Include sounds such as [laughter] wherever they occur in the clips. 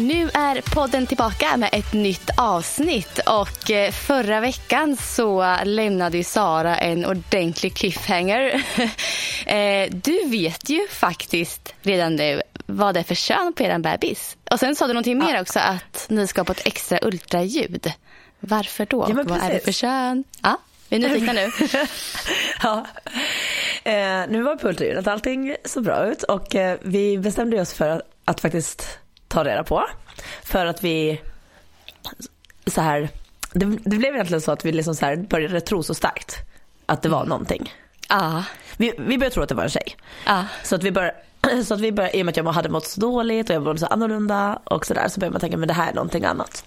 Nu är podden tillbaka med ett nytt avsnitt och eh, förra veckan så lämnade ju Sara en ordentlig cliffhanger. [laughs] Eh, du vet ju faktiskt redan nu vad det är för kön på er bebis. Och sen sa du någonting mer också att ni ska på ett extra ultraljud. Varför då? Ja, vad är det för kön? Ja, vi är nyfikna nu. [laughs] ja. Eh, nu var på ultraljudet, allting såg bra ut och eh, vi bestämde oss för att, att faktiskt ta reda på. För att vi så här, det, det blev egentligen så att vi liksom så här började tro så starkt att det var någonting. Ja. Vi, vi började tro att det var en tjej. Ja. Så att vi började [clears throat] så att vi började, i och med att jag hade mått så dåligt och jag mådde så annorlunda och sådär så började man tänka men det här är någonting annat.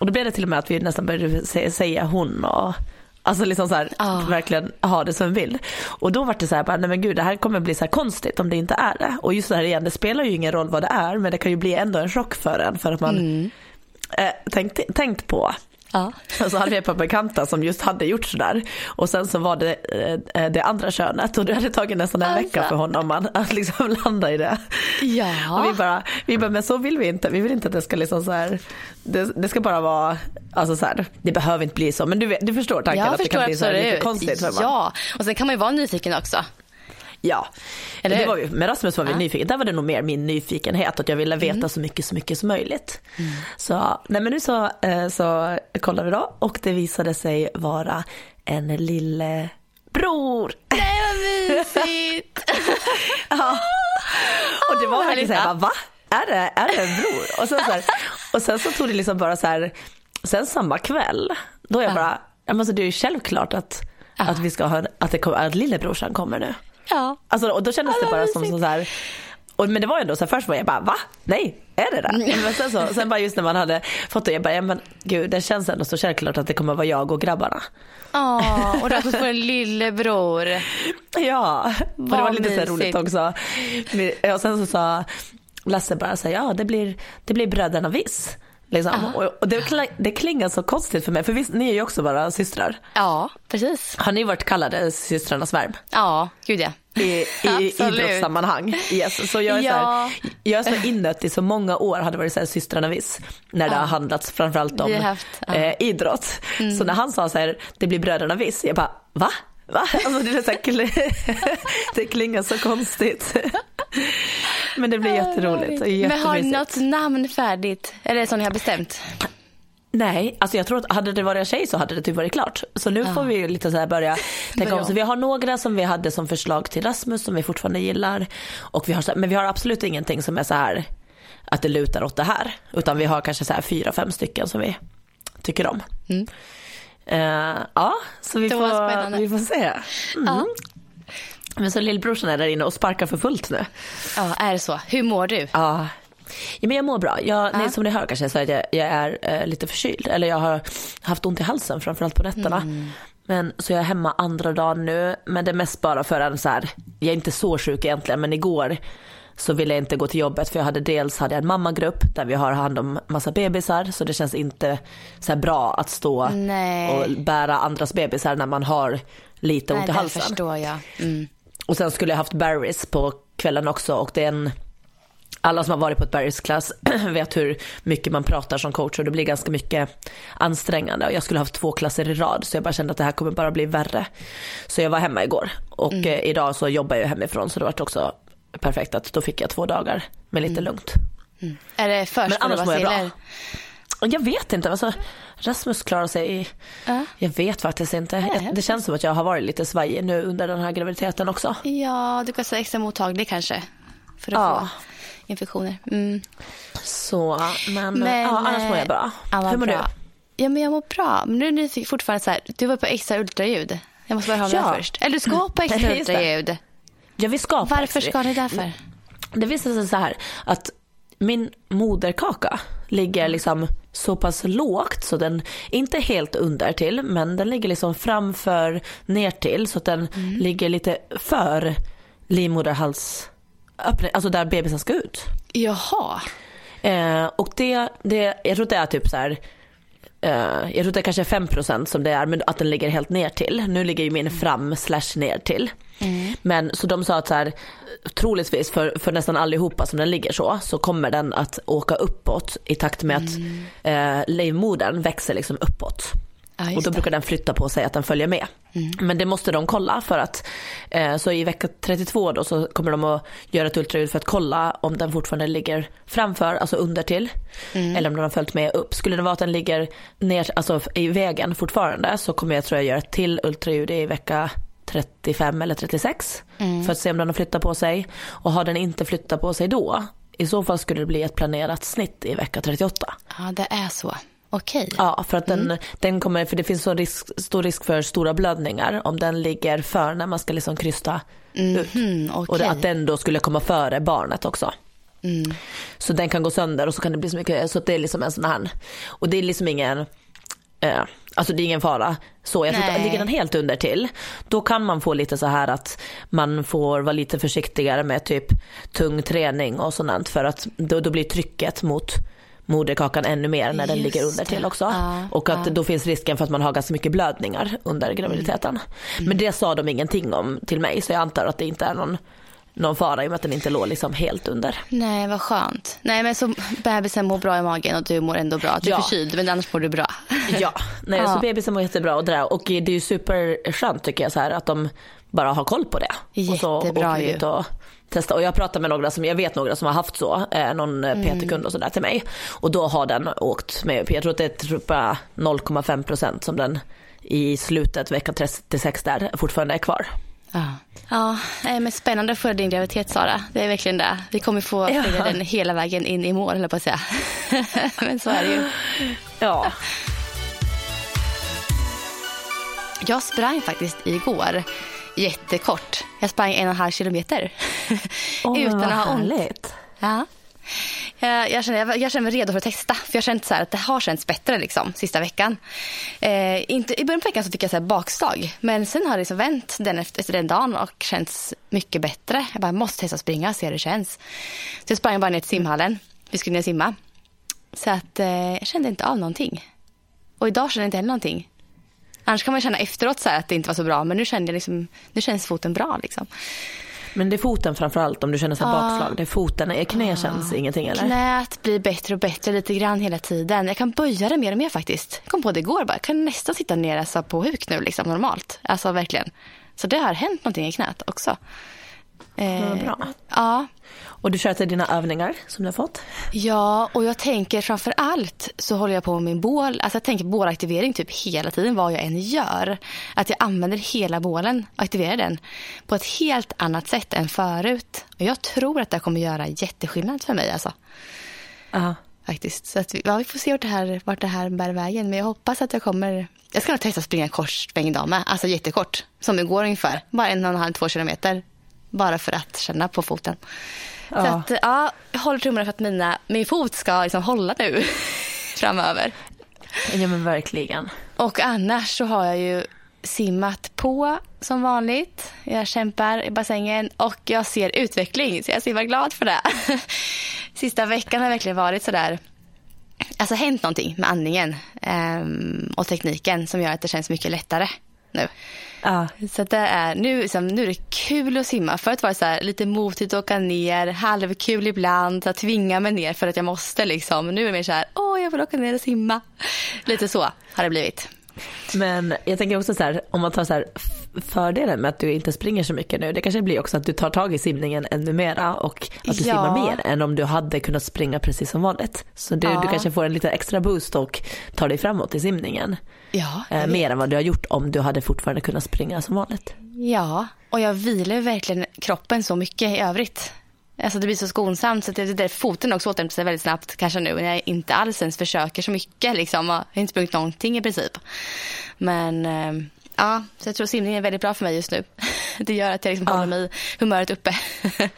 Och då blev det till och med att vi nästan började säga hon och Alltså liksom så här, Ah. verkligen ha det som en bild. Och då var det så här, bara, nej men gud det här kommer bli så konstigt om det inte är det. Och just det här igen, det spelar ju ingen roll vad det är men det kan ju bli ändå en chock för en för att man eh, tänkt, tänkt på. Ja. [laughs] Så hade vi ett par bekanta som just hade gjort sådär. Och sen så var det eh, det andra könet och det hade tagit nästan en Alltså. vecka för honom att, att liksom [laughs] landa i det. Ja. Och vi bara, vi bara, men så vill vi inte. Vi vill inte att det ska liksom så här, det, det ska bara vara, alltså så här, det behöver inte bli så. Men du, du förstår tanken Jag att det kan bli så lite konstigt. för. Ja, och sen kan man ju vara nyfiken också. Ja, Eller det var vi, med Rasmus var vi Ja. nyfikna. Där var det nog mer min nyfikenhet, att jag ville veta Mm. så mycket så mycket som möjligt. Så, nej men nu så, eh, så kollar vi då och det visade sig vara en lillebror. Nej vad mysigt! [laughs] Ja. Och det var verkligen såhär, va? Är det, är det en bror? Och sen, så här, och sen så tog det liksom bara så här, sen samma kväll, då är jag Ja. bara, ja, men alltså det är ju självklart att, att vi ska ha, att, det kommer, att lillebrorsan kommer nu. Ja. Alltså, och då kändes Ja, det bara som mysigt. så här, och, men det var ju ändå så här, först var jag bara va? Nej, är det det? Men sen, så, sen bara just när man hade fått det, jag bara, ja, men gud det känns ändå så självklart att det kommer vara jag och grabbarna. Åh, och Rasmus får en lillebror. Ja, och det var lite så mysigt. roligt också. Och sen så sa Lasse bara så här, ja det blir, det blir bröderna Viss. Liksom. Och, och det, det klingar så konstigt för mig, för visst, ni är ju också bara systrar. Ja, precis. Har ni varit kallade systrarnas värm? Ja, gud ja. i, i [laughs] idrottssammanhang. Yes. Så jag är, Ja. så här, jag är så inött i så många år hade varit så här, systrarna viss när det har handlats framförallt om haft, ja. eh, idrott. Så när han sa så här, det blir bröderna viss, jag bara va? Va? Alltså det, är så här, [laughs] det klingar så konstigt. [laughs] Men det blir jätteroligt. Men har ni något namn färdigt? Är det som ni har bestämt? Nej, alltså jag tror att hade det varit en tjej så hade det typ varit klart. Så nu får vi ju lite så här börja [laughs] tänka om. Så vi har några som vi hade som förslag till Rasmus som vi fortfarande gillar. Och vi har, så- men vi har absolut ingenting som är så här att det lutar åt det här. Utan vi har kanske så här fyra, fem stycken som vi tycker om. Eh, ja, så vi Mm. Får, spännande. vi får se. Mm. Men så lillbrorsan är där inne och sparkar för fullt nu. Ja, är det så? Hur mår du? Ja. ja men jag mår bra. Jag, Ja. nej, som ni hör kanske så att jag, jag är eh, lite förkyld. Eller jag har haft ont i halsen framförallt på nätterna. Mm. Men, så jag är hemma andra dagen nu. Men det är mest bara för en så här, jag är inte så sjuk egentligen men igår så ville jag inte gå till jobbet för jag hade dels hade jag en mammagrupp där vi har hand om massa bebisar så det känns inte så bra att stå Nej. och bära andras bebisar när man har lite ont i halsen. förstår jag. Mm. Och sen skulle jag haft berries på kvällen också. Och det är en alla som har varit på ett berries-klass [clears throat] vet hur mycket man pratar som coach. Och det blir ganska mycket ansträngande. Och jag skulle haft två klasser i rad. Så jag bara kände att det här kommer bara bli värre. Så jag var hemma igår. Och eh, idag så jobbar jag hemifrån. Så det var också perfekt att då fick jag två dagar med lite lugnt. Är det Men annars mår jag bra. jag vet inte, alltså, Rasmus klarar sig, Ja. jag vet faktiskt inte. Nej. Det känns som att jag har varit lite svajig nu under den här graviditeten också. Ja, du kan säga extra mottaglig kanske. För att Ja. få infektioner. Mm. Så, men, Men, ja, annars mår eh, jag bra. Ja, vad Hur mår bra. du? Ja, men jag mår bra. Men nu är nyfiken fortfarande så här. Du var på extra ultraljud. Jag måste bara ha Ja. det först. Eller du ska på [laughs] extra det. ultraljud. Ja, vi ska Varför extra- ska ni därför? Det visar sig så här att min moderkaka ligger liksom så pass lågt så den inte helt under till men den ligger liksom framför ner till så att den ligger lite för livmoderhalsöppning, alltså där bebisen ska ut. Jaha. Eh, och det, det, jag tror att det är typ så här, jag tror att det är kanske 5% som det är, men att den ligger helt ner till. Nu ligger ju min fram slash ner till. Men så de sa att så här, troligtvis för, för nästan allihopa som den ligger så, så kommer den att åka uppåt i takt med att eh, livmodern växer liksom uppåt. Ja, och då brukar den flytta på sig att den följer med. Men det måste de kolla för att, eh, så i vecka 32 då så kommer de att göra ett ultraljud för att kolla om den fortfarande ligger framför, alltså under till. Eller om den har följt med upp. Skulle det vara att den ligger ner, alltså i vägen fortfarande så kommer jag tror jag göra ett till ultraljud i vecka 35 eller 36. För att se om den har flyttat på sig. Och har den inte flyttat på sig då, i så fall skulle det bli ett planerat snitt i vecka 38. Ja, det är så. Okej. Ja, för att den, Mm. den kommer, för det finns så risk, stor risk för stora blödningar om den ligger för när man ska liksom krysta ut. Mhm, Och att den då skulle komma före barnet också. Mm. Så den kan gå sönder och så kan det bli så mycket, så det är liksom en sån här, och det är liksom ingen, eh, alltså det är ingen fara. Så jag tror att ligger den helt under till, då kan man få lite så här att man får vara lite försiktigare med typ tung träning och sånt för att då, då blir trycket mot moderkakan ännu mer när den Just ligger under till också. Ja, och att ja. då finns risken för att man har ganska mycket blödningar under graviditeten. Mm. Men det sa de ingenting om till mig så jag antar att det inte är någon, någon fara i och med att den inte låg liksom helt under. Nej, vad skönt. Nej, men så bebisen mår bra i magen och du mår ändå bra. Du är Ja. förkyld, men annars mår du bra. [laughs] Ja, nej, Ja. så bebisen mår jättebra och det där. Och det är ju superskönt tycker jag så här att de bara har koll på det. Och så Jättebra åker vi ju. ut och testar. Och jag pratar med några som, jag vet några som har haft så, eh, någon Mm. mm. PT-kund och sådär till mig. Och då har den åkt med upp. Jag tror att det är typ bara 0,5 procent som den i slutet vecka 36 där fortfarande är kvar. Ja, ja nej, men spännande för din graviditet Sara. Det är verkligen det. Vi kommer få Ja. följa den hela vägen in i mål, höll på att säga. [laughs] men så är det ju. Ja. Jag sprang faktiskt igår jättekort. Jag sprang en och en halv kilometer. Åh, [laughs] Utan att ha ont. härligt. Ja. Jag, jag, känner, jag, jag känner mig redo för att testa. För Jag känt så här att det har känts bättre liksom, sista veckan. Eh, inte, I början på veckan så fick jag så bakslag. Men sen har det liksom vänt den efter, efter den dagen och känts mycket bättre. Jag bara måste testa springa och se hur det känns. Så jag sprang bara ner till simhallen. Vi skulle ner simma. Så att eh, jag kände inte av någonting. Och idag känner jag inte heller någonting. Annars kan man känna efteråt så här att det inte var så bra. Men nu kände jag liksom, nu känns foten bra liksom. Men det är foten framförallt om du känner så här Ja. bakslag. Det är foten, är knä känns ingenting eller? Knät blir bättre och bättre lite grann hela tiden. Jag kan böja det mer och mer faktiskt. Jag kom på det igår bara. Jag kan nästan sitta ner alltså, på huk nu liksom normalt. Alltså verkligen. Så det har hänt någonting i knät också. Eh, Vad bra. Ja, Och du kör till dina övningar som du har fått? Ja, och jag tänker framför allt så håller jag på med min bål. Alltså jag tänker bålaktivering typ hela tiden vad jag än gör. Att jag använder hela bålen och aktiverar den på ett helt annat sätt än förut. Och jag tror att det kommer göra jätteskillnad för mig alltså. Ja. Faktiskt. Så att vi, ja, vi får se vart det, här, vart det här bär vägen. Men jag hoppas att jag kommer... Jag ska nog testa att springa en kort sväng idag med. Alltså jättekort. Som igår ungefär. Bara en och en halv, två kilometer. Bara för att känna på foten. Så Ja. att, ja, jag håller tummarna för att mina, min fot ska liksom hålla nu [laughs] framöver. ja men verkligen. Och annars så har jag ju simmat på som vanligt. Jag kämpar i bassängen och jag ser utveckling så jag är så himla glad för det. [laughs] Sista veckan har verkligen varit sådär Alltså hänt någonting med andningen ehm, och tekniken som gör att det känns mycket lättare nu. Ja. Så det är, nu, liksom, nu är det kul att simma. Förut var det så här, lite motigt att åka ner, halvkul ibland, att tvinga mig ner för att jag måste. Liksom. Nu är det mer så här, åh jag vill åka ner och simma. Lite så har det blivit. Men jag tänker också så här, om man tar så här fördelen med att du inte springer så mycket nu, det kanske blir också att du tar tag i simningen ännu mera och att du Ja. simmar mer än om du hade kunnat springa precis som vanligt. Så du, Ja. du kanske får en lite extra boost och tar dig framåt i simningen. Ja, Eh, mer än vad du har gjort om du hade fortfarande kunnat springa som vanligt. ja, och jag vilar verkligen kroppen så mycket i övrigt. Alltså det blir så skonsamt så att det det där foten också återhämtar sig väldigt snabbt kanske nu när jag inte alls ens försöker så mycket liksom. Jag har inte sprungit någonting i princip. Men eh, Ja, så jag tror simning är väldigt bra för mig just nu. [laughs] Det gör att jag liksom Ja. håller mig humöret uppe. [laughs]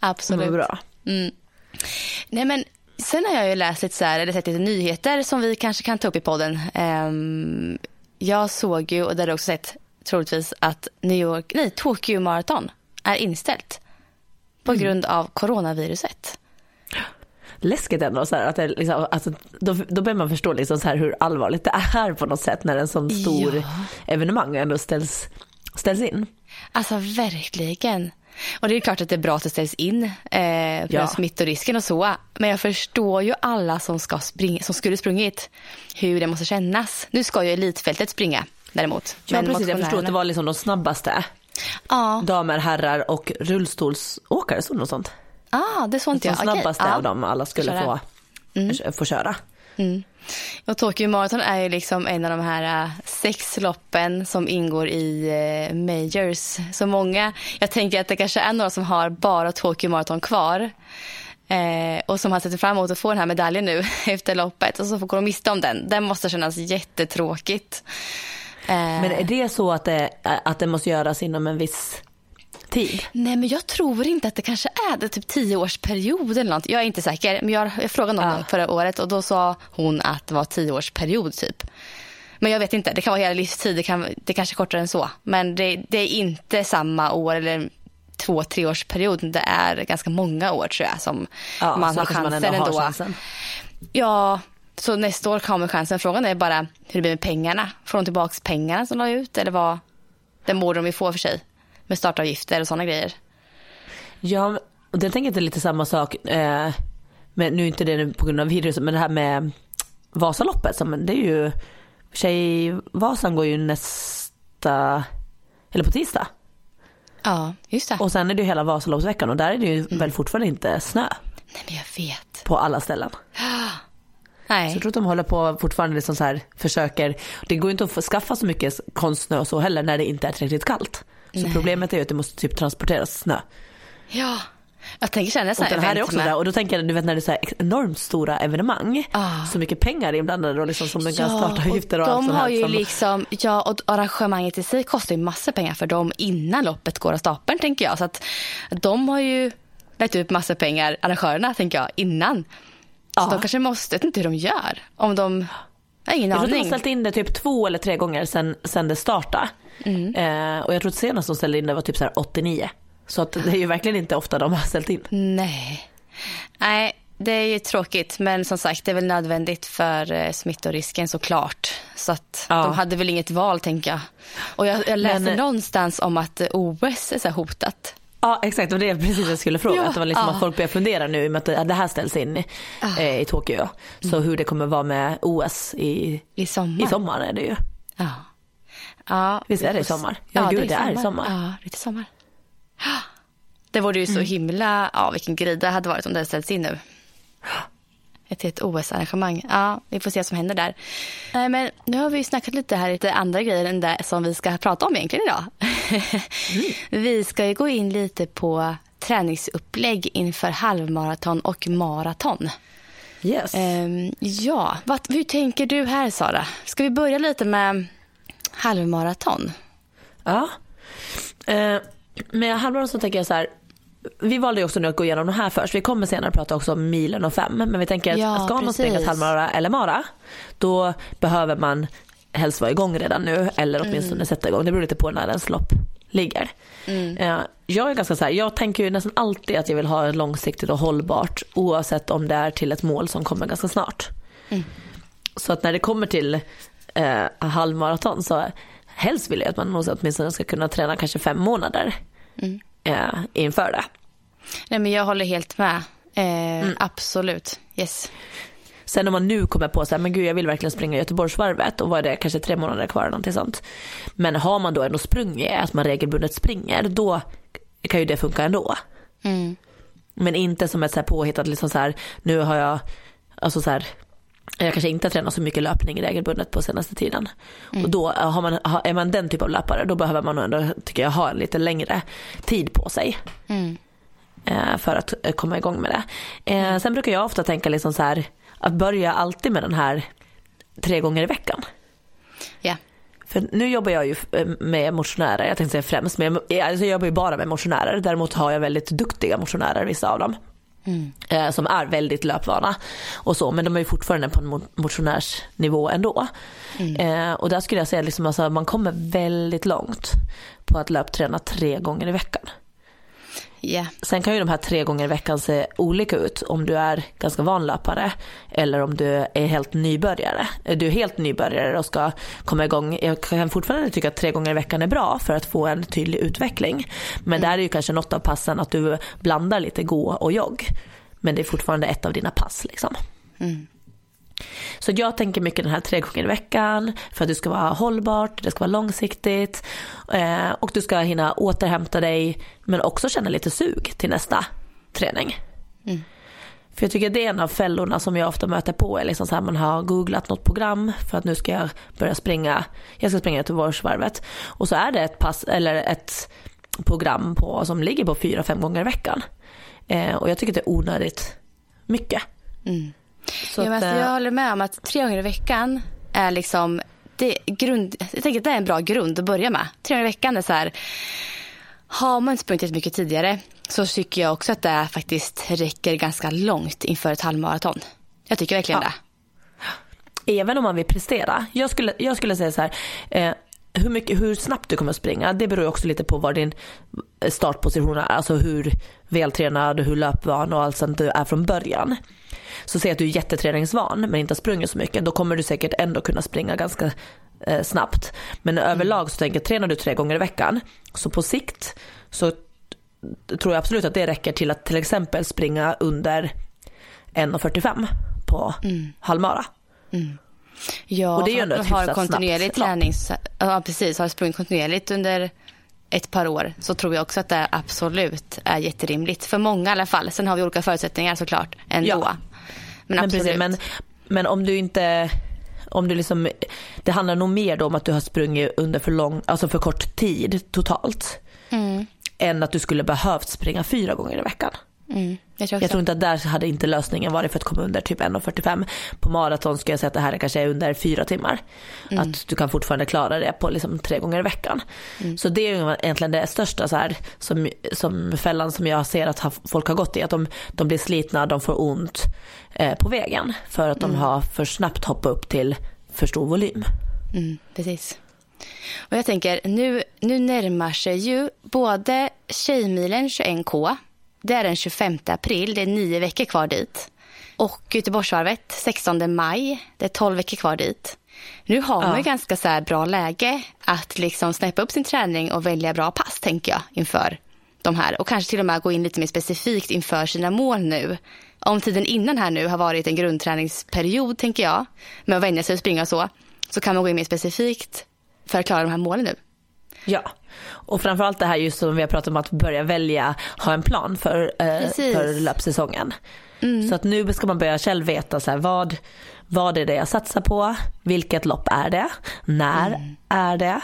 Absolut. Bra. Mm. Nej, men sen har jag ju läst lite så här, eller sett lite nyheter som vi kanske kan ta upp i podden. Ehm, jag såg ju, och där har du också sett troligtvis, att New York, nej, Tokyo Marathon är inställt på grund av coronaviruset. Läskigt ändå så här, att det liksom, alltså, då, då börjar man förstå liksom så här hur allvarligt det är på något sätt när en sån stor Ja. evenemang ändå ställs, ställs in. Alltså verkligen. Och det är klart att det är bra att det ställs in eh, för Ja. smittorisken och så. Men jag förstår ju alla som, ska springa, som skulle sprungit hur det måste kännas. Nu ska ju elitfältet springa däremot. Ja Men precis, jag förstår att det var liksom de snabbaste. Ja, Damer, herrar och rullstolsåkare, så något sånt. Ah, det såg inte jag. Okej, snabbaste ja. av dem alla skulle få, få köra. Och Tokyo Marathon är ju liksom en av de här äh, sex loppen som ingår i äh, majors. Så många, jag tänker att det kanske är några som har bara Tokyo Marathon kvar. Eh, och som har sett fram emot att få den här medaljen nu [laughs] efter loppet och så får de miste om den. Den måste kännas jättetråkigt. Eh, Men är det så att det, att det måste göras inom en viss tid? Nej men jag tror inte att det kanske är det, typ tioårsperiod eller något. Jag är inte säker. Men jag, jag frågade någon Ja. förra året och då sa hon att det var tioårsperiod typ. Men jag vet inte, det kan vara hela livstid, det, kan, det kanske är kortare än så. Men det, det är inte samma år eller två, treårsperiod. Det är ganska många år tror jag som Ja, man har kanske man chansen ändå har chansen. Ja, så nästa år kommer chansen. Frågan är bara hur det blir med pengarna. Får de tillbaka pengarna som la ut eller vad? Den borde de ju få för sig. Med startavgifter och sådana grejer. Ja, och det tänker jag inte lite samma sak, eh, men nu är inte det på grund av viruset, men det här med Vasaloppet, det är ju, Tjejvasan går ju nästa, eller på tisdag. Ja, just det. Och sen är det ju hela Vasaloppsveckan och där är det ju väl fortfarande inte snö Nej, men jag vet. på alla ställen. [gasps] Så Nej. jag tror att de håller på fortfarande liksom så här, försöker, det går ju inte att skaffa så mycket konstsnö och så heller när det inte är tillräckligt kallt. Så Nej. problemet är ju att det måste typ transporteras snö. Ja. Jag tänker känna så Och här den här är också med- där och då tänker jag, du vet när det är så enormt stora evenemang, Ah. så mycket pengar inblandade och liksom som de kan Ja, starta avgifter och, och allt de sånt har ju som, liksom, ja och arrangemanget i sig kostar ju massor pengar för dem innan loppet går av stapeln tänker jag. Så att de har ju lagt ut massor pengar, arrangörerna tänker jag, innan. Så Ja. de kanske måste, jag vet inte hur de gör. Om de, jag har ingen Jag tror att de har aning. ställt in det typ två eller tre gånger sen, sen det startade. Mm. Eh, och jag tror att senast de ställde in det var typ så här 89. Så att det är ju verkligen inte ofta de har ställt in. Nej. Nej, det är ju tråkigt. Men som sagt, det är väl nödvändigt för eh, smittorisken såklart. Så att Ja. de hade väl inget val tänker jag. Och jag, jag läste Men- någonstans om att OS är så hotat. Ja exakt och det är precis det jag skulle fråga. Ja, att det var liksom ja. att folk börjar fundera nu i och med att det, här ställs in eh, i Tokyo. Så hur det kommer vara med OS i, I sommar. i sommar är det ju. Ja. Ja. Visst är det i sommar? Ja, gud, det är i sommar. Ja, det är sommar. [gasps] Det vore ju så himla, ja vilken grej det hade varit om det hade ställts in nu. [gasps] Ett helt OS-arrangemang. Ja, vi får se vad som händer där. Men nu har vi ju snackat lite här, lite andra grejer än det som vi ska prata om egentligen idag. [laughs] vi ska ju gå in lite på träningsupplägg inför halvmaraton och maraton. Yes. Ehm, ja, vad, hur tänker du här Sara? Ska vi börja lite med halvmaraton? Ja. Eh, med halvmaraton så tänker jag så här. Vi valde ju också nu att gå igenom de här först. Vi kommer senare prata också om milen och fem. Men vi tänker att Ja, ska man springa ett halvmara eller mara. Då behöver man helst vara igång redan nu. Eller åtminstone Mm. sätta igång. Det beror lite på när ens lopp ligger. Eh, jag är ganska så här. Jag tänker ju nästan alltid att jag vill ha långsiktigt och hållbart. Oavsett om det är till ett mål som kommer ganska snart. Mm. Så att när det kommer till eh, halvmaraton så helst vill jag att man nog åtminstone ska kunna träna kanske fem månader Mm. eh, inför det. Nej, men jag håller helt med. Eh, Mm. Absolut. Yes. Sen om man nu kommer på så här, men gud jag vill verkligen springa Göteborgsvarvet och vad är det, kanske tre månader kvar eller någonting sånt. Men har man då ändå sprungit, att man regelbundet springer, då kan ju det funka ändå. Mm. Men inte som ett så här påhittat, liksom så här, nu har jag, alltså så här, jag kanske inte har tränat så mycket löpning regelbundet på senaste tiden. Och då eh, har man, är man den typ av löpare, då behöver man nog ändå, tycker jag, ha en lite längre tid på sig. Mm. eh, för att eh, komma igång med det. Sen brukar jag ofta tänka liksom så här, att börja alltid med den här tre gånger i veckan. Ja. För nu jobbar jag ju med motionärer, jag tänkte säga främst, men jag, alltså jag jobbar ju bara med motionärer. Däremot har jag väldigt duktiga motionärer, vissa av dem. Mm. Eh, som är väldigt löpvana och så, men de är ju fortfarande på en motionärsnivå ändå. Mm. Eh, och där skulle jag säga liksom alltså, man kommer väldigt långt på att löpträna tre gånger i veckan. Yeah. Sen kan ju de här tre gånger i veckan se olika ut om du är ganska van löpare eller om du är helt nybörjare. Är du helt nybörjare och ska komma igång, jag kan fortfarande tycka att tre gånger i veckan är bra för att få en tydlig utveckling. Men mm. där är ju kanske något av passen att du blandar lite gå och jogg. Men det är fortfarande ett av dina pass liksom. Mm. Så jag tänker mycket den här tre gånger i veckan för att det ska vara hållbart, det ska vara långsiktigt eh, och du ska hinna återhämta dig men också känna lite sug till nästa träning. Mm. För jag tycker det är en av fällorna som jag ofta möter på är liksom så här man har googlat något program för att nu ska jag börja springa, jag ska springa Göteborgsvarvet och så är det ett pass eller ett program på, som ligger på fyra, fem gånger i veckan. Eh, och jag tycker det är onödigt mycket. Mm. Så ja, att, alltså, jag håller med om att tre gånger i veckan är liksom det grund, jag tänker att det är en bra grund att börja med. Tre gånger i veckan är så här, har man sprungit mycket tidigare så tycker jag också att det faktiskt räcker ganska långt inför ett halvmaraton. Jag tycker verkligen ja. det. Även om man vill prestera. Jag skulle, jag skulle säga så här, eh, hur, mycket, hur snabbt du kommer att springa, det beror också lite på var din startposition är. Alltså hur vältränad, hur löpvan och allt sånt du är från början. Så säg att du är jätteträningsvan men inte har sprungit så mycket, då kommer du säkert ändå kunna springa ganska eh, snabbt. Men mm. överlag så tänker jag, tränar du tre gånger i veckan, så på sikt så tror jag absolut att det räcker till att till exempel springa under 1.45 på mm. halvmara. Mm. Ja, och det är ju ändå ett har kontinuerlig tränings... Ja, precis. Har sprungit kontinuerligt under ett par år så tror jag också att det absolut är jätterimligt. För många i alla fall. Sen har vi olika förutsättningar såklart ändå. Ja. Men, absolut. Men, men, men om du inte om du liksom, det handlar nog mer om att du har sprungit under för, lång, alltså för kort tid totalt. Mm. Än att du skulle behövt springa fyra gånger i veckan. Mm, jag, tror jag, tror inte att där hade inte lösningen varit för att komma under typ 1.45. På maraton skulle jag säga att det här kanske är under fyra timmar. Mm. Att du kan fortfarande klara det på liksom tre gånger i veckan. Mm. Så det är egentligen det största så här, som, som fällan som jag ser att folk har gått i. Att de, de blir slitna, de får ont eh, på vägen. För att de mm. har för snabbt hoppat upp till för stor volym. Mm, precis. Och jag tänker, nu, nu närmar sig ju både Tjejmilen 21K det är den 25 april, det är nio veckor kvar dit. Och Göteborgsvarvet 16 maj, det är 12 veckor kvar dit. Nu har man ja. ganska så bra läge att liksom snäppa upp sin träning och välja bra pass tänker jag inför de här. Och kanske till och med gå in lite mer specifikt inför sina mål nu. Om tiden innan här nu har varit en grundträningsperiod tänker jag, med att vänja sig att springa så, så kan man gå in mer specifikt för att klara de här målen nu. Ja, och framförallt det här just som vi har pratat om att börja välja, ha en plan för, eh, för löpsäsongen. Mm. Så att nu ska man börja själv veta så här, vad, vad är det jag satsar på, vilket lopp är det, när mm. är det,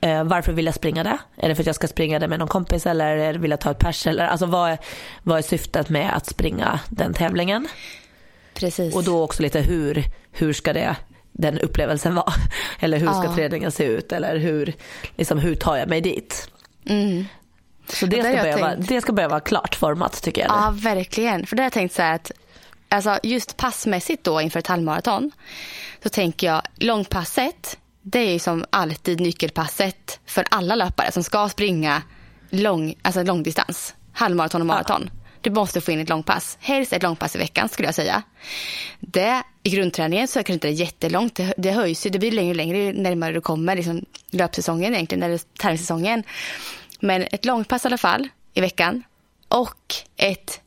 eh, varför vill jag springa det? Är det för att jag ska springa det med någon kompis eller vill jag ta ett pers? Eller, alltså vad är, vad är syftet med att springa den tävlingen? Precis. Och då också lite hur, hur ska det den upplevelsen var. [laughs] Eller hur ska ja. träningen se ut eller hur, liksom, hur tar jag mig dit. Mm. Så det, ska börja vara, det ska börja vara klart format tycker jag. Ja, verkligen. För det har jag tänkt så här att alltså, just passmässigt då inför ett halvmaraton så tänker jag långpasset det är ju som alltid nyckelpasset för alla löpare som ska springa lång, alltså långdistans, halvmaraton och maraton. Ja. Du måste få in ett långpass. Helst ett långpass i veckan skulle jag säga. Det, I grundträningen så är det kanske inte jättelångt. Det, det höjs ju, det blir längre och längre närmare du kommer liksom, löpsäsongen egentligen, eller tävlingssäsongen. Men ett långpass i alla fall i veckan. Och ett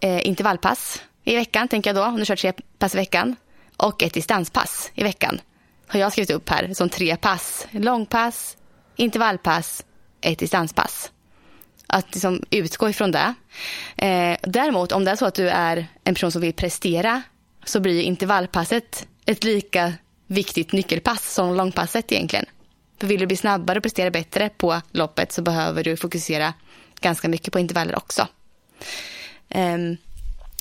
eh, intervallpass i veckan tänker jag då, om du kör tre pass i veckan. Och ett distanspass i veckan. Har jag skrivit upp här som tre pass. Långpass, intervallpass, ett distanspass att liksom utgå ifrån det. Eh, däremot om det är så att du är en person som vill prestera så blir intervallpasset ett lika viktigt nyckelpass som långpasset egentligen. För vill du bli snabbare och prestera bättre på loppet så behöver du fokusera ganska mycket på intervaller också. Eh,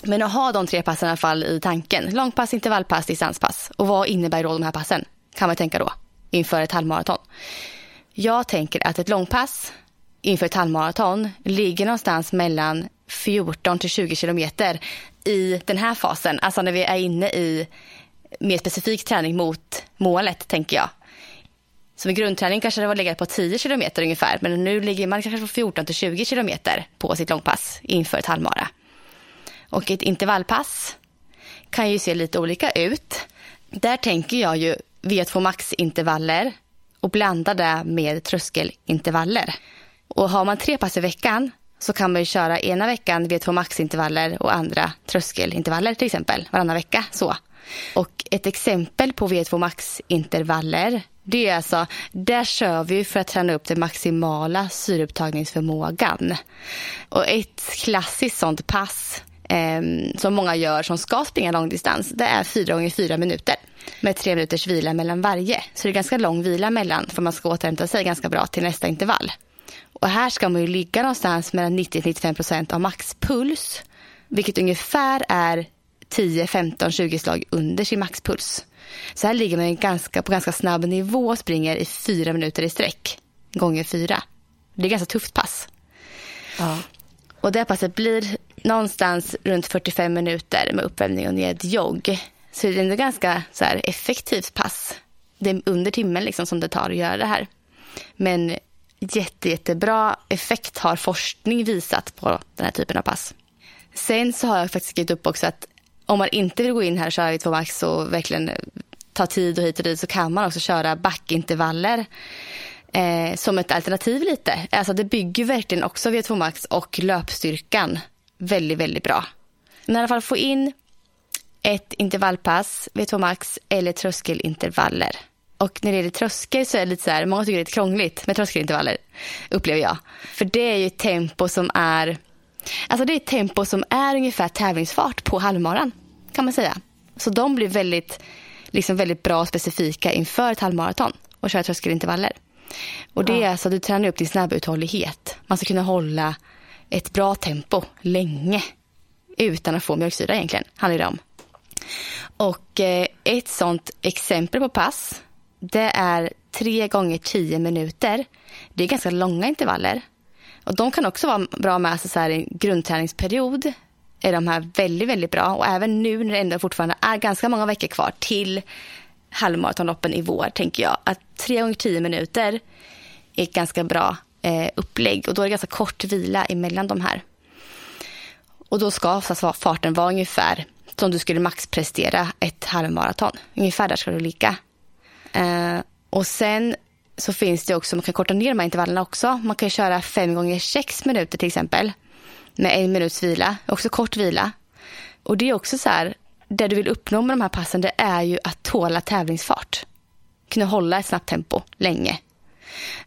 men att ha de tre passen i alla fall i tanken. Långpass, intervallpass, distanspass. Och vad innebär då de här passen? Kan man tänka då. inför ett halvmaraton. Jag tänker att ett långpass inför ett halvmaraton ligger någonstans mellan 14 till 20 kilometer i den här fasen. Alltså när vi är inne i mer specifik träning mot målet, tänker jag. Så med grundträning kanske det var legat på 10 kilometer ungefär, men nu ligger man kanske på 14 till 20 kilometer på sitt långpass inför ett halvmara. Och ett intervallpass kan ju se lite olika ut. Där tänker jag ju V2 max-intervaller och blanda det med tröskelintervaller. Och har man tre pass i veckan så kan man ju köra ena veckan V2 max-intervaller och andra tröskelintervaller till exempel varannan vecka. Så. Och ett exempel på V2 max-intervaller det är alltså, där kör vi för att träna upp den maximala syreupptagningsförmågan. Och ett klassiskt sånt pass eh, som många gör som ska springa långdistans, det är 4 gånger 4 minuter med tre minuters vila mellan varje. Så det är ganska lång vila mellan för man ska återhämta sig ganska bra till nästa intervall. Och här ska man ju ligga någonstans mellan 90-95 procent av maxpuls, vilket ungefär är 10, 15, 20 slag under sin maxpuls. Så här ligger man ganska, på ganska snabb nivå och springer i fyra minuter i sträck, gånger fyra. Det är ganska tufft pass. Ja. Och det passet blir någonstans runt 45 minuter med uppvärmning och nedjogg. Så det är ett ganska så här, effektivt pass. Det är under timmen liksom som det tar att göra det här. Men jätte, jättebra effekt har forskning visat på den här typen av pass. Sen så har jag faktiskt skrivit upp också att om man inte vill gå in här och köra i 2 max och verkligen eh, ta tid och hit och dit så kan man också köra backintervaller eh, som ett alternativ lite. Alltså det bygger verkligen också V2 max och löpstyrkan väldigt, väldigt bra. Men i alla fall få in ett intervallpass, V2 max eller tröskelintervaller. Och när det gäller tröskel så är det lite så här, många tycker det är lite krångligt med tröskelintervaller, upplever jag. För det är ju ett tempo som är, alltså det är ett tempo som är ungefär tävlingsfart på halvmaran, kan man säga. Så de blir väldigt, liksom väldigt bra och specifika inför ett halvmaraton och köra tröskelintervaller. Och det är alltså att du tränar upp din snabbuthållighet. Man ska kunna hålla ett bra tempo länge utan att få mjölksyra egentligen, handlar det om. Och eh, ett sånt exempel på pass det är tre gånger tio minuter. Det är ganska långa intervaller. Och de kan också vara bra med sig så här en grundträningsperiod. Är de här väldigt, väldigt bra. Och även nu när det ändå fortfarande är ganska många veckor kvar till halvmaratonloppen i vår, tänker jag. Att tre gånger tio minuter är ett ganska bra eh, upplägg. Och då är det ganska kort vila emellan de här. Och då ska farten vara ungefär som du skulle maxprestera ett halvmaraton. Ungefär där ska du ligga. Eh, och sen så finns det också, man kan korta ner de här intervallerna också. Man kan köra fem gånger sex minuter till exempel. Med en minuts vila, också kort vila. Och det är också så här, det du vill uppnå med de här passen det är ju att tåla tävlingsfart. Kunna hålla ett snabbt tempo länge.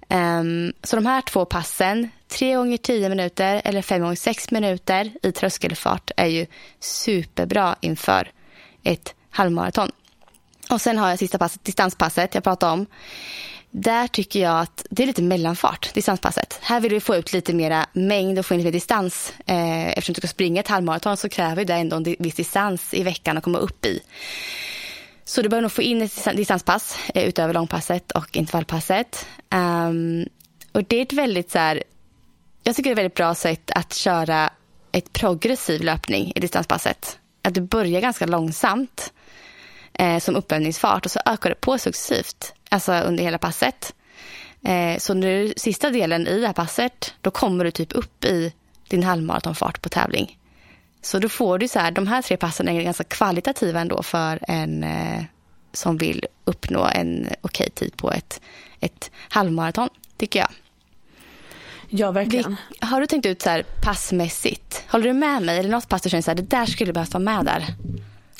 Um, så de här två passen, tre gånger tio minuter eller fem gånger sex minuter i tröskelfart är ju superbra inför ett halvmaraton. Och sen har jag sista passet, distanspasset jag pratade om. Där tycker jag att det är lite mellanfart, distanspasset. Här vill vi få ut lite mera mängd och få in lite mer distans. Eh, eftersom du ska springa ett halvmaraton så kräver det ändå en viss distans i veckan att komma upp i. Så du behöver nog få in ett distanspass eh, utöver långpasset och intervallpasset. Um, och det är ett väldigt så här, jag tycker det är ett väldigt bra sätt att köra ett progressiv löpning i distanspasset. Att du börjar ganska långsamt eh, som uppvärmningsfart och så ökar det på successivt alltså under hela passet. Eh, så nu sista delen i det här passet då kommer du typ upp i din halvmaratonfart på tävling. Så då får du så här, de här tre passen är ganska kvalitativa ändå för en eh, som vill uppnå en okej tid på ett, ett halvmaraton, tycker jag. Ja, verkligen. Det, har du tänkt ut så här passmässigt? Håller du med mig? Eller något pass du känner så här, det där skulle behövas vara med där?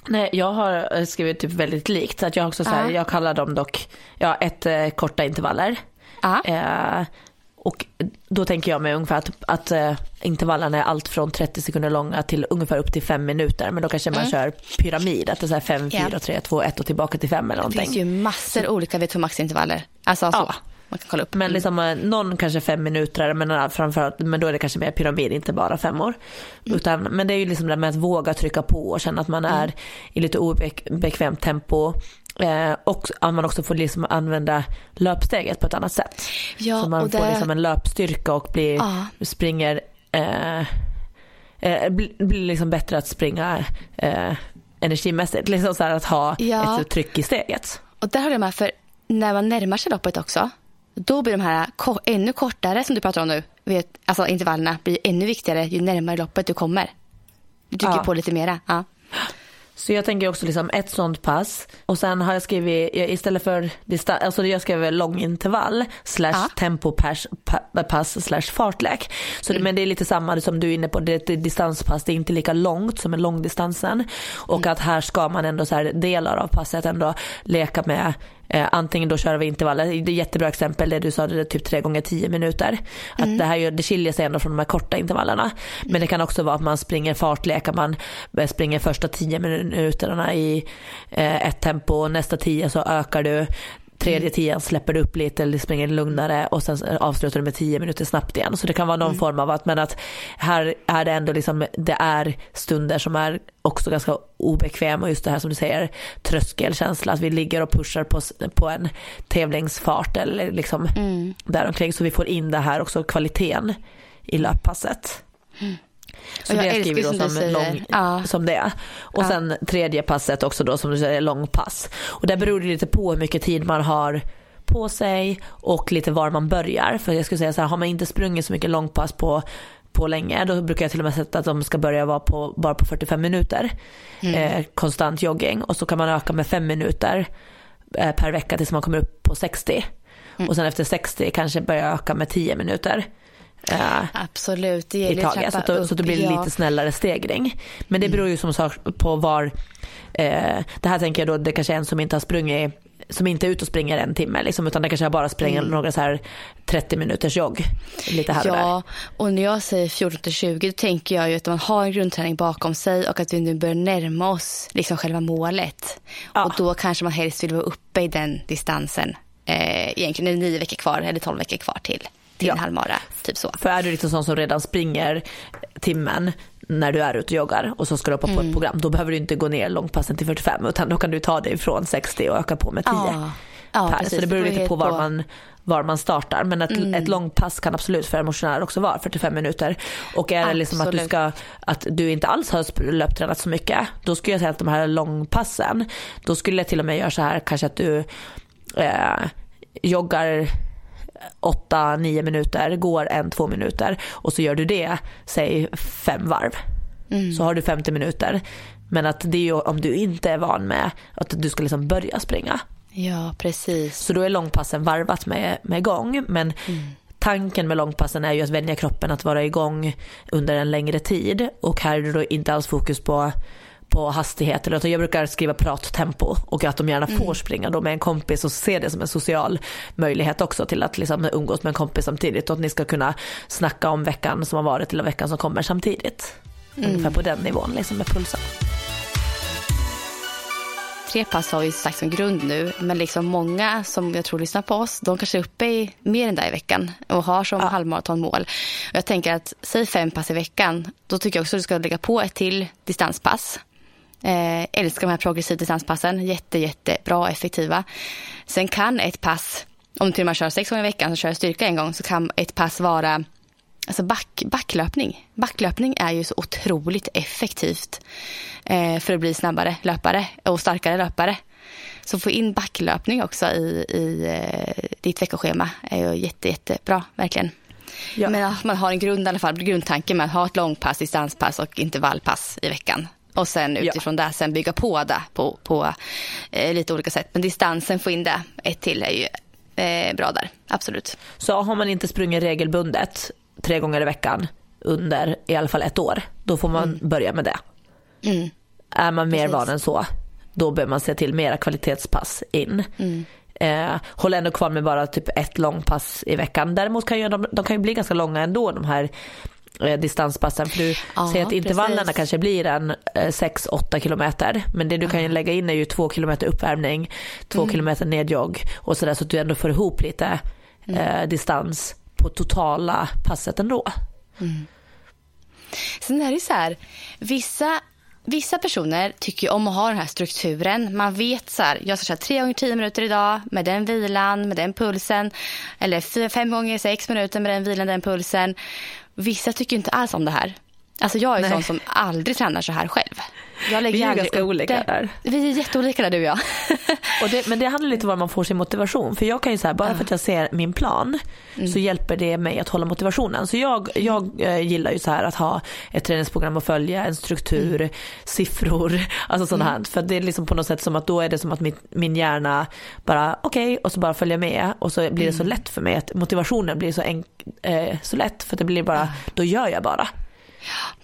Nej, jag har eh, skrivit typ väldigt likt. Så att jag också så här, uh. jag kallar dem dock, ja ett eh, korta intervaller. Uh. Eh, och då tänker jag mig ungefär att, att uh, intervallerna är allt från 30 sekunder långa till ungefär upp till 5 minuter. Men då kanske man mm. kör pyramid, att det är så här 5, 4, 3, 2, 1 och tillbaka till 5 eller någonting. Det finns ju massor olika VTH max-intervaller. Alltså så. Ja. Man kan kolla upp. Men mm. liksom, eh, någon kanske fem minuter, men, framförallt, men då är det kanske mer pyramid, inte bara femmor. Mm. Utan, men det är ju liksom det med att våga trycka på och känna att man mm. är i lite obekvämt tempo. Eh, och att man också får liksom använda löpsteget på ett annat sätt. Ja, så man och får det- liksom en löpstyrka och blir, Ja. springer eh, eh, blir, liksom bättre att springa eh, energimässigt. Liksom så att ha Ja. ett tryck i steget. Och där håller jag med, för när man närmar sig loppet också, då blir de här ännu kortare som du pratar om nu, vet, alltså intervallerna blir ännu viktigare ju närmare loppet du kommer. Du trycker Ja. på lite mera. Ja. Så jag tänker också liksom ett sånt pass och sen har jag skrivit istället för distans, alltså jag skrev långintervall slash Ja. tempopass pa- pass slash fartlek. Så det, men det är lite samma som du är inne på, det är ett distanspass, det är inte lika långt som en långdistansen. Och att här ska man ändå så här delar av passet ändå leka med Eh, antingen då köra vi intervaller, det är ett jättebra exempel det du sa, det är typ 3 gånger 10 minuter. Att det här gör, det skiljer sig ändå från de här korta intervallerna. Men det kan också vara att man springer fartlek, att man eh, springer första 10 minuterna i eh, ett tempo nästa 10 så ökar du. Tredje tian släpper du upp lite eller springer lugnare och sen avslutar du med 10 minuter snabbt igen. Så det kan vara någon form av att, men att här är det ändå liksom, det är stunder som är också ganska obekväma och just det här som du säger, tröskelkänsla, att vi ligger och pushar på, på en tävlingsfart eller liksom Mm. däromkring. Så vi får in det här också, kvaliteten i löppasset. Så jag det skriver som du som, säger. lång, Ja. som det. Och Ja. sen tredje passet också då som du säger långpass. Och där beror det lite på hur mycket tid man har på sig och lite var man börjar. För jag skulle säga så här, har man inte sprungit så mycket långpass på på länge, då brukar jag till och med sätta att de ska börja vara på, bara på 45 minuter. Eh, konstant jogging och så kan man öka med 5 minuter eh, per vecka tills man kommer upp på 60. Och sen efter 60 kanske börja öka med 10 minuter. Eh, Absolut, det i gäller att taget. Så, att, så upp. då blir det ja. Mm. lite snällare stegring. Men det beror ju som sagt på var, eh, det här tänker jag då, det kanske är en som inte har sprungit, som inte är ute och springer en timme liksom, utan det kanske bara springer några så här 30 minuters jogg. Lite här och där. Mm. Ja, och när jag säger 14 till 20 då tänker jag ju att man har en grundträning bakom sig och att vi nu börjar närma oss liksom själva målet. Ja. Och då kanske man helst vill vara uppe i den distansen. Eh, egentligen är det nio veckor kvar eller tolv veckor kvar till, till Ja. en halvmara. Typ så. För är du liksom sån som redan springer timmen när du är ute och joggar och så ska du hoppa på Mm. ett program, då behöver du inte gå ner långpassen till 45 utan då kan du ta dig från 60 och öka på med 10. Ja, ja per. precis. Så det beror lite på var man, var man startar. Men ett, Mm. ett långpass kan absolut för en motionär också vara 45 minuter. Och är det liksom att du, Absolut. ska, att du inte alls har löptränat så mycket, då skulle jag säga att de här långpassen, då skulle jag till och med göra så här kanske att du eh, joggar 8-9 minuter, går en 2 minuter och så gör du det, säg fem varv. Så har du 50 minuter. Men att det är ju om du inte är van med att du ska liksom börja springa. Ja, precis. Så då är långpassen varvat med, med gång. Men tanken med långpassen är ju att vänja kroppen att vara igång under en längre tid. Och här är det då inte alls fokus på, på hastighet. Utan jag brukar skriva prattempo och att de gärna får springa då med en kompis och se det som en social möjlighet också till att liksom umgås med en kompis samtidigt. Och att ni ska kunna snacka om veckan som har varit eller veckan som kommer samtidigt. Ungefär på den nivån liksom med pulsen. Tre pass har vi sagt som grund nu, men liksom många som jag tror lyssnar på oss, de kanske är uppe i mer än det i veckan och har som halvmaratonmål. Och jag tänker att säg fem pass i veckan, då tycker jag också att du ska lägga på ett till distanspass. Eh, älskar de här progressiva distanspassen, jätte, jättebra effektiva. Sen kan ett pass, om du till och med kör sex gånger i veckan så kör jag styrka en gång, så kan ett pass vara Alltså back, backlöpning. Backlöpning är ju så otroligt effektivt eh, för att bli snabbare löpare och starkare löpare. Så få in backlöpning också i, i eh, ditt veckoschema är ju jätte, jättebra, verkligen. Ja. Men att man har en grund i alla fall, grundtanke med att ha ett långpass, distanspass och intervallpass i veckan. Och sen Ja. utifrån det sen bygga på det på, på eh, lite olika sätt. Men distansen, få in det ett till är ju eh, bra där, absolut. Så har man inte sprungit regelbundet tre gånger i veckan under i alla fall ett år, då får man börja med det. Mm. Är man mer Precis. van än så, då bör man se till mera kvalitetspass in. Mm. Eh, håll ändå kvar med bara typ ett långpass i veckan. Däremot kan ju de, de kan ju bli ganska långa ändå de här eh, distanspassen. För du Ja, säger att intervallerna precis. kanske blir en eh, 6-8 kilometer. Men det du kan ju lägga in är ju 2 kilometer uppvärmning, 2 Mm. kilometer nedjogg och sådär så att du ändå får ihop lite Mm. eh, distans på totala passet ändå. Sen är det så här, vissa vissa personer tycker om att ha den här strukturen. Man vet så här, jag ska köra tre gånger tio minuter idag med den vilan, med den pulsen. Eller fem gånger sex minuter med den vilan, den pulsen. Vissa tycker inte alls om det här. Alltså jag är Nej. sån som aldrig tränar så här själv. Jag lägger vi är ganska olika det. där. Vi är jätteolika där du och jag. [laughs] och det, men det handlar lite om var man får sin motivation. För jag kan ju säga bara för att jag ser min plan mm. så hjälper det mig att hålla motivationen. Så jag, jag äh, gillar ju så här att ha ett träningsprogram att följa, en struktur, mm. siffror, [laughs] alltså sånt här. Mm. För det är liksom på något sätt som att då är det som att min, min hjärna bara okej okay, och så bara följer med och så blir det så mm. lätt för mig att motivationen blir så, enk, äh, så lätt för det blir bara, då gör jag bara.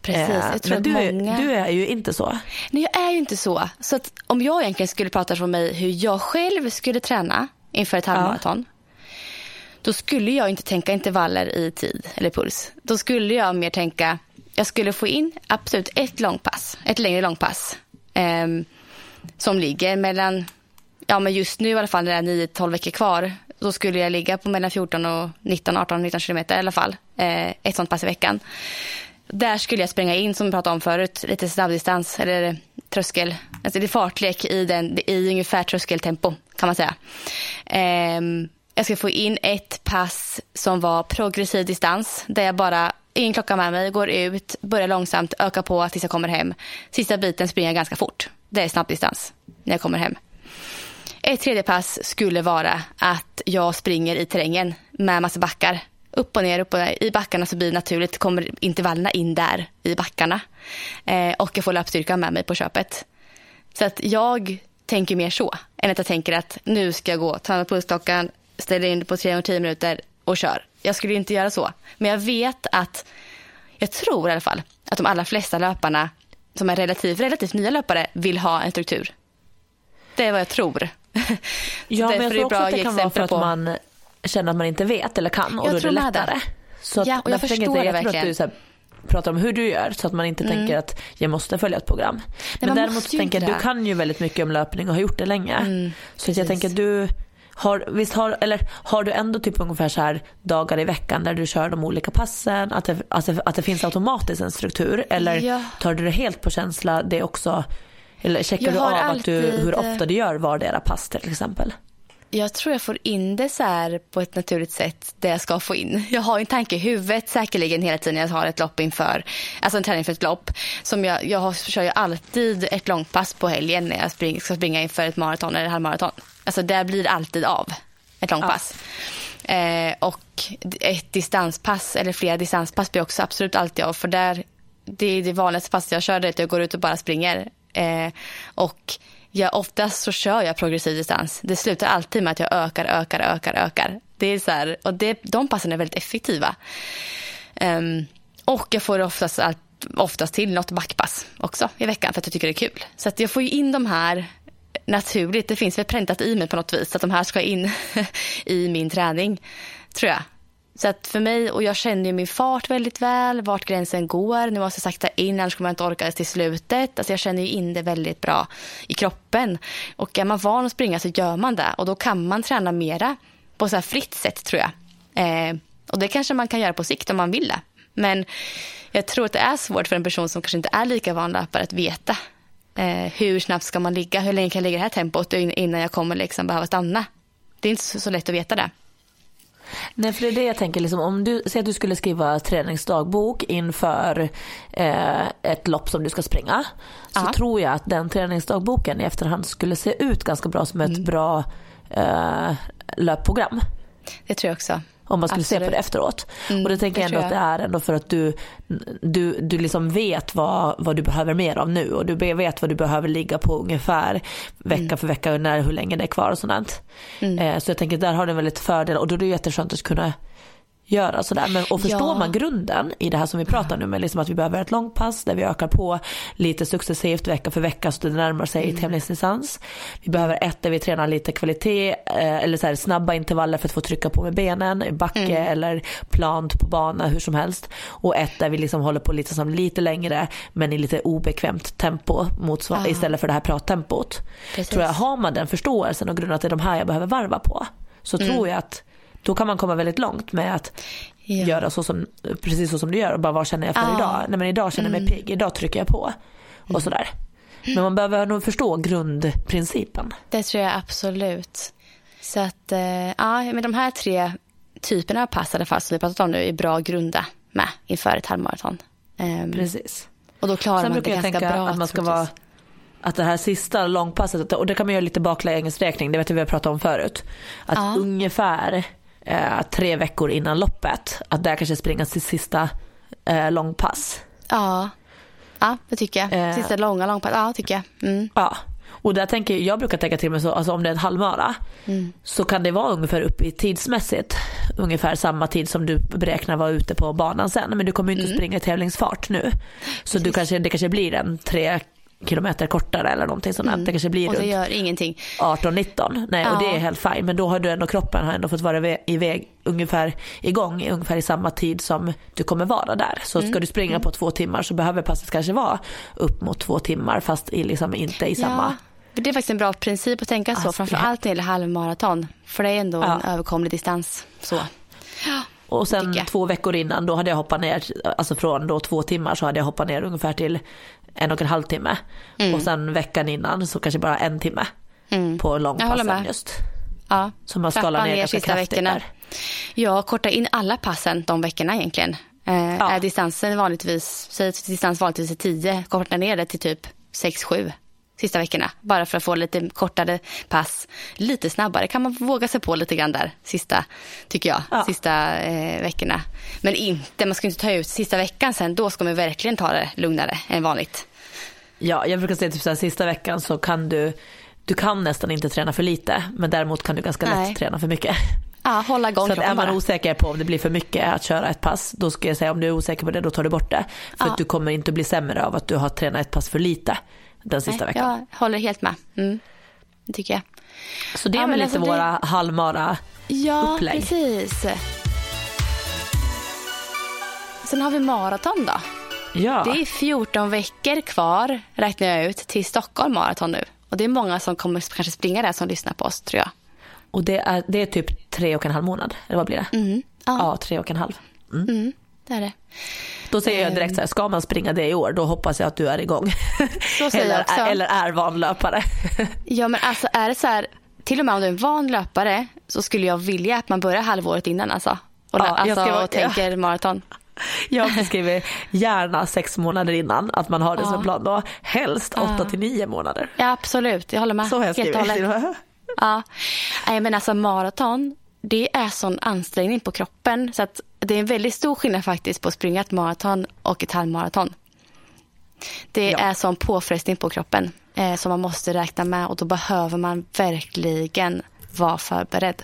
Precis, jag tror men du, många... du är ju inte så. Nej, jag är ju inte så. Så att om jag egentligen skulle prata för mig hur jag själv skulle träna inför ett halvmaraton. Ja. Då skulle jag inte tänka intervaller i tid eller puls. Då skulle jag mer tänka, jag skulle få in absolut ett långpass, ett längre långpass. Eh, som ligger mellan, ja men just nu i alla fall när det är 9-12 veckor kvar. Då skulle jag ligga på mellan 14 och 19, 18, 19 kilometer i alla fall. Eh, ett sånt pass i veckan. Där skulle jag springa in, som vi pratade om förut, lite snabbdistans eller tröskel. Alltså det är fartlek i, den, i ungefär tröskeltempo kan man säga. Um, jag ska få in ett pass som var progressiv distans där jag bara ingen klocka med mig, går ut, börjar långsamt, ökar på tills jag kommer hem. Sista biten springer jag ganska fort. Det är snabbdistans när jag kommer hem. Ett tredje pass skulle vara att jag springer i terrängen med massa backar upp och ner, upp och ner. I backarna så blir det naturligt, kommer intervallerna in där i backarna. Eh, och jag får löpstyrkan med mig på köpet. Så att jag tänker mer så, än att jag tänker att nu ska jag gå, ta med pulsklockan, ställa in på 3 10 minuter och kör. Jag skulle inte göra så. Men jag vet att, jag tror i alla fall, att de allra flesta löparna som är relativt, relativt nya löpare vill ha en struktur. Det är vad jag tror. [laughs] ja, men jag tror också att det kan vara för att man känner att man inte vet eller kan och jag då är det lättare. Så att, ja, och jag förstår jag det verkligen. Att du så här, pratar om hur du gör så att man inte mm. tänker att jag måste följa ett program. Nej, Men däremot tänker jag att du kan ju väldigt mycket om löpning och har gjort det länge. Mm, så jag tänker att du har, visst har, eller har du ändå typ ungefär så här dagar i veckan där du kör de olika passen? Att det, alltså, att det finns automatiskt en struktur? Eller ja. tar du det helt på känsla det också? Eller checkar du av att du, hur ofta du gör vardera pass till exempel? Jag tror jag får in det så här på ett naturligt sätt det jag ska få in. Jag har en tanke i huvudet säkerligen hela tiden jag har ett lopp inför, alltså en träning för ett lopp. Som jag, jag har, kör ju alltid ett långpass på helgen när jag spring, ska springa inför ett maraton eller halvmaraton. Alltså det blir alltid av ett långpass. Ja. Eh, och ett distanspass eller flera distanspass blir också absolut alltid av. För där, det är det vanligaste passet jag kör, det är att jag går ut och bara springer. Eh, och Ja, oftast så kör jag progressiv distans. Det slutar alltid med att jag ökar, ökar, ökar, ökar. Det är så här, och det, de passen är väldigt effektiva. Um, och jag får oftast, allt, oftast till något backpass också i veckan för att jag tycker det är kul. Så att jag får in de här naturligt. Det finns väl präntat i mig på något vis att de här ska in [laughs] i min träning, tror jag. Så att för mig, och jag känner ju min fart väldigt väl, vart gränsen går. Nu måste jag sakta in, annars kommer jag inte orka till slutet. Alltså jag känner ju in det väldigt bra i kroppen. Och är man van att springa så gör man det. Och då kan man träna mera på så här fritt sätt tror jag. Eh, och det kanske man kan göra på sikt om man vill det. Men jag tror att det är svårt för en person som kanske inte är lika van löpare att veta eh, hur snabbt ska man ligga, hur länge kan jag ligga i det här tempot innan jag kommer liksom behöva stanna. Det är inte så, så lätt att veta det. Nej för det är det jag tänker, liksom, om du säger att du skulle skriva träningsdagbok inför eh, ett lopp som du ska springa. Så Aha. tror jag att den träningsdagboken i efterhand skulle se ut ganska bra som ett mm. bra eh, löpprogram. Det tror jag också om man skulle Absolut. se på det efteråt. Mm, och det tänker jag ändå att det är ändå för att du, du, du liksom vet vad, vad du behöver mer av nu och du vet vad du behöver ligga på ungefär vecka mm. för vecka och när, hur länge det är kvar och sånt. Mm. Eh, så jag tänker att där har du en väldigt fördel och då är det jätteskönt att kunna göra sådär. Men, och förstår ja. man grunden i det här som vi pratar nu med liksom att vi behöver ett långpass där vi ökar på lite successivt vecka för vecka så det närmar sig mm. tävlingsdistans. Vi behöver ett där vi tränar lite kvalitet eh, eller så här, snabba intervaller för att få trycka på med benen i backe mm. eller plant på bana hur som helst. Och ett där vi liksom håller på lite, som lite längre men i lite obekvämt tempo motsvar- ah. istället för det här prattempot. Precis. Tror jag, har man den förståelsen och grunden att det är de här jag behöver varva på så mm. tror jag att då kan man komma väldigt långt med att ja. göra så som, precis så som du gör och bara vad känner jag för ah. idag? Nej men idag känner jag mig mm. pigg, idag trycker jag på. och sådär. Men man behöver nog förstå grundprincipen. Det tror jag absolut. Så att, eh, ja, men de här tre typerna av pass i alla fall som vi pratat om nu är bra att grunda med inför ett halvmaraton. Um, Precis. Och då klarar Sen man det brukar jag ganska tänka bra. att man ska vara att det här sista långpasset, och det kan man göra lite baklängesräkning, det vet vi har pratat om förut. Att Ja. ungefär eh, tre veckor innan loppet, att där kanske springa sitt sista eh, långpass. Ja. ja, det tycker jag. Eh. Sista långa långpass, ja tycker jag. Mm. Ja, och där tänker jag brukar tänka till mig så, alltså om det är en halvmara Mm. så kan det vara ungefär uppe i tidsmässigt ungefär samma tid som du beräknar vara ute på banan sen. Men du kommer ju Mm. inte springa i tävlingsfart nu. Så du kanske, det kanske blir en tre kilometer kortare eller någonting sånt. där. Det kanske blir Mm. Och det runt gör ingenting. 18-19. Nej, och Ja. det är helt fine. Men då har du ändå kroppen har ändå fått vara iväg, ungefär igång ungefär i samma tid som du kommer vara där. Så Mm. ska du springa på två timmar så behöver passet kanske vara upp mot två timmar fast i liksom inte i samma. Ja, det är faktiskt en bra princip att tänka så, Alltså, framför det- allt när det gäller halvmaraton. För det är ändå en Ja. överkomlig distans. Så. Och sen två veckor innan då hade jag hoppat ner, alltså från då två timmar så hade jag hoppat ner ungefär till en och en halv timme. Mm. Och sen veckan innan så kanske bara en timme på Jag håller långpassen just. Ja. Så man skalar ner ganska sista kraftigt veckorna. där. Ja, korta in alla passen de veckorna egentligen. Eh, Ja. Är distansen vanligtvis, säg distans vanligtvis är 10, korta ner det till typ 6-7 sista veckorna. Bara för att få lite kortare pass. Lite snabbare kan man våga sig på lite grann där, sista, tycker jag, Ja. sista eh, veckorna. Men inte, man ska inte ta ut sista veckan sen, då ska man verkligen ta det lugnare än vanligt. Ja, jag brukar säga typ så här, sista veckan så kan du, du kan nästan inte träna för lite men däremot kan du ganska lätt Nej. träna för mycket. [laughs] Ja, hålla igång Så att är man bara. osäker på om det blir för mycket att köra ett pass, då ska jag säga om du är osäker på det, då tar du bort det. För Ja. att du kommer inte bli sämre av att du har tränat ett pass för lite den sista Nej, veckan. Jag håller helt med. Mm. Det tycker jag. Så det är Ja, väl men lite alltså det- våra halvmara Ja, upplägg. precis. Sen har vi maraton då. Ja. Det är 14 veckor kvar, räknar jag ut, till Stockholm maraton nu. Och det är många som kommer kanske springa där som lyssnar på oss, tror jag. Och det är, det är typ tre och en halv månad, eller vad blir det? Mm. Ja, Ja, tre och en halv. Mm, det är det. Då säger Ehm. jag direkt så här, ska man springa det i år, då hoppas jag att du är igång. Eller, också. eller är vanlöpare. Ja, men alltså är det så här, till och med om du är en van löpare så skulle jag vilja att man börjar halvåret innan alltså. Och, Ja, jag alltså, vara- och tänker maraton. [laughs] Jag skriver gärna sex månader innan, att man har det som Ja. en plan då. Helst åtta till nio månader. Ja, absolut. Jag håller med. Så har jag Helt skrivit. hållet. Ja, Nej, men alltså maraton, det är sån ansträngning på kroppen så att det är en väldigt stor skillnad faktiskt på att springa ett maraton och ett halvmaraton. Det Ja. är sån påfrestning på kroppen eh, som man måste räkna med och då behöver man verkligen vara förberedd.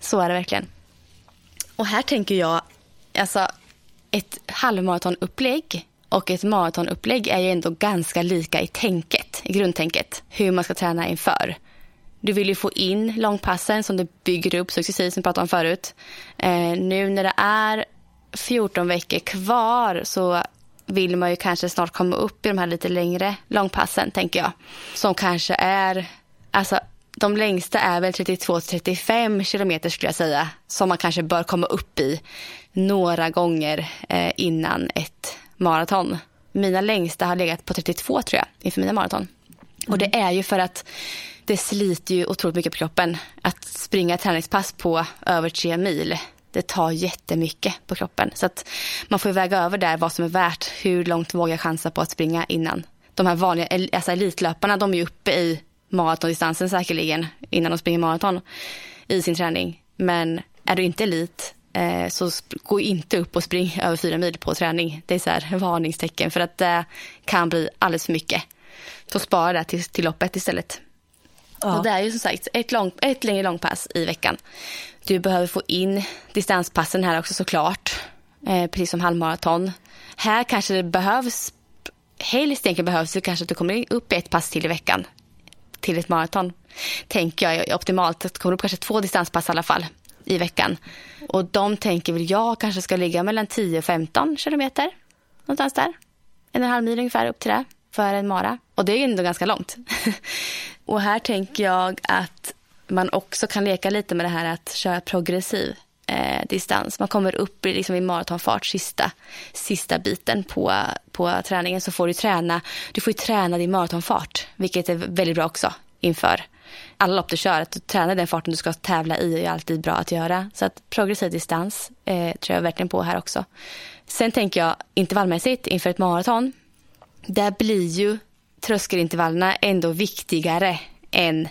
Så är det verkligen. Och här tänker jag, alltså ett halvmaratonupplägg och ett maratonupplägg är ju ändå ganska lika i tänket, i grundtänket, hur man ska träna inför. Du vill ju få in långpassen som du bygger upp successivt som vi pratade om förut. Eh, nu när det är 14 veckor kvar så vill man ju kanske snart komma upp i de här lite längre långpassen, tänker jag. Som kanske är, alltså de längsta är väl 32-35 kilometer skulle jag säga, som man kanske bör komma upp i några gånger eh, innan ett maraton. Mina längsta har legat på 32 tror jag, inför mina maraton. Och det är ju för att det sliter ju otroligt mycket på kroppen. Att springa ett träningspass på över tre mil, det tar jättemycket på kroppen. Så att man får väga över där vad som är värt. Hur långt vågar jag chansa på att springa innan? De här vanliga alltså elitlöparna, de är ju uppe i maratondistansen säkerligen innan de springer maraton i sin träning. Men är du inte elit eh, så gå inte upp och spring [laughs] över fyra mil på träning. Det är så här [laughs] varningstecken för att det kan bli alldeles för mycket. Så spara det till, till loppet istället. Ja. Och det är ju som sagt ett, lång, ett längre långpass i veckan. Du behöver få in distanspassen här också såklart. Eh, precis som halvmaraton. Här kanske det behövs, helst egentligen behövs det kanske att du kommer upp i ett pass till i veckan. Till ett maraton. Tänker jag är optimalt. Att du kommer upp kanske två distanspass i alla fall i veckan. Och de tänker väl jag kanske ska ligga mellan 10 och 15 kilometer. Någonstans där. En och en halv mil ungefär upp till det för en mara. Och det är ju ändå ganska långt. [laughs] och här tänker jag att man också kan leka lite med det här att köra progressiv eh, distans. Man kommer upp i, liksom i maratonfart sista, sista biten på, på träningen så får du träna, du får träna din maratonfart vilket är väldigt bra också inför alla lopp du kör. Att träna den farten du ska tävla i är alltid bra att göra. Så att progressiv distans eh, tror jag verkligen på här också. Sen tänker jag intervallmässigt inför ett maraton. Där blir ju tröskelintervallerna ändå viktigare än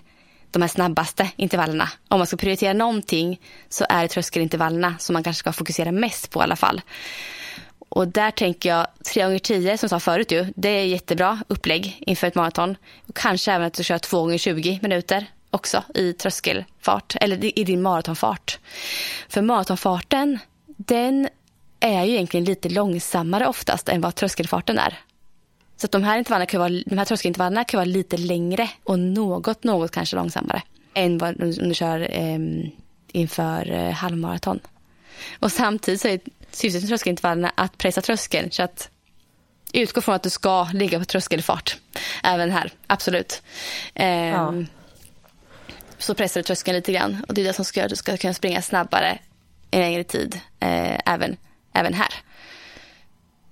de här snabbaste intervallerna. Om man ska prioritera någonting så är det tröskelintervallerna som man kanske ska fokusera mest på i alla fall. Och där tänker jag 3 gånger 10 som jag sa förut ju, det är jättebra upplägg inför ett maraton. kanske även att du kör 2 gånger 20 minuter också i tröskelfart eller i din maratonfart. För maratonfarten, den är ju egentligen lite långsammare oftast än vad tröskelfarten är. Så att de här, intervallerna kan vara, de här tröskelintervallerna kan vara lite längre och något, något kanske långsammare än vad om du kör eh, inför eh, halvmaraton. Och samtidigt så är syftet med tröskelintervallerna att pressa tröskeln. Så att utgå från att du ska ligga på tröskelfart även här, absolut. Eh, ja. Så pressar du tröskeln lite grann och det är det som ska göra att du ska kunna springa snabbare en längre tid eh, även, även här.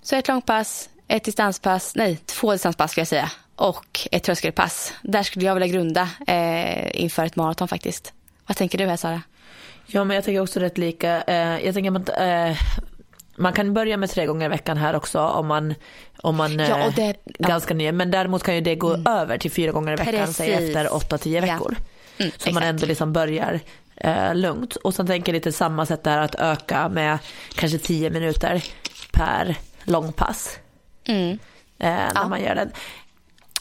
Så ett långpass, ett distanspass, nej två distanspass ska jag säga och ett tröskelpass. Där skulle jag vilja grunda eh, inför ett maraton faktiskt. Vad tänker du här Sara? Ja men jag tänker också rätt lika. Eh, jag tänker att eh, man kan börja med tre gånger i veckan här också om man, om man ja, är det, ganska ja. ny. Men däremot kan ju det gå mm. över till fyra gånger i veckan, säg efter 8-10 veckor. Ja. Mm, så exakt. man ändå liksom börjar eh, lugnt. Och sen tänker jag lite samma sätt där att öka med kanske 10 minuter per långpass. Mm. Eh, när ja. man gör det.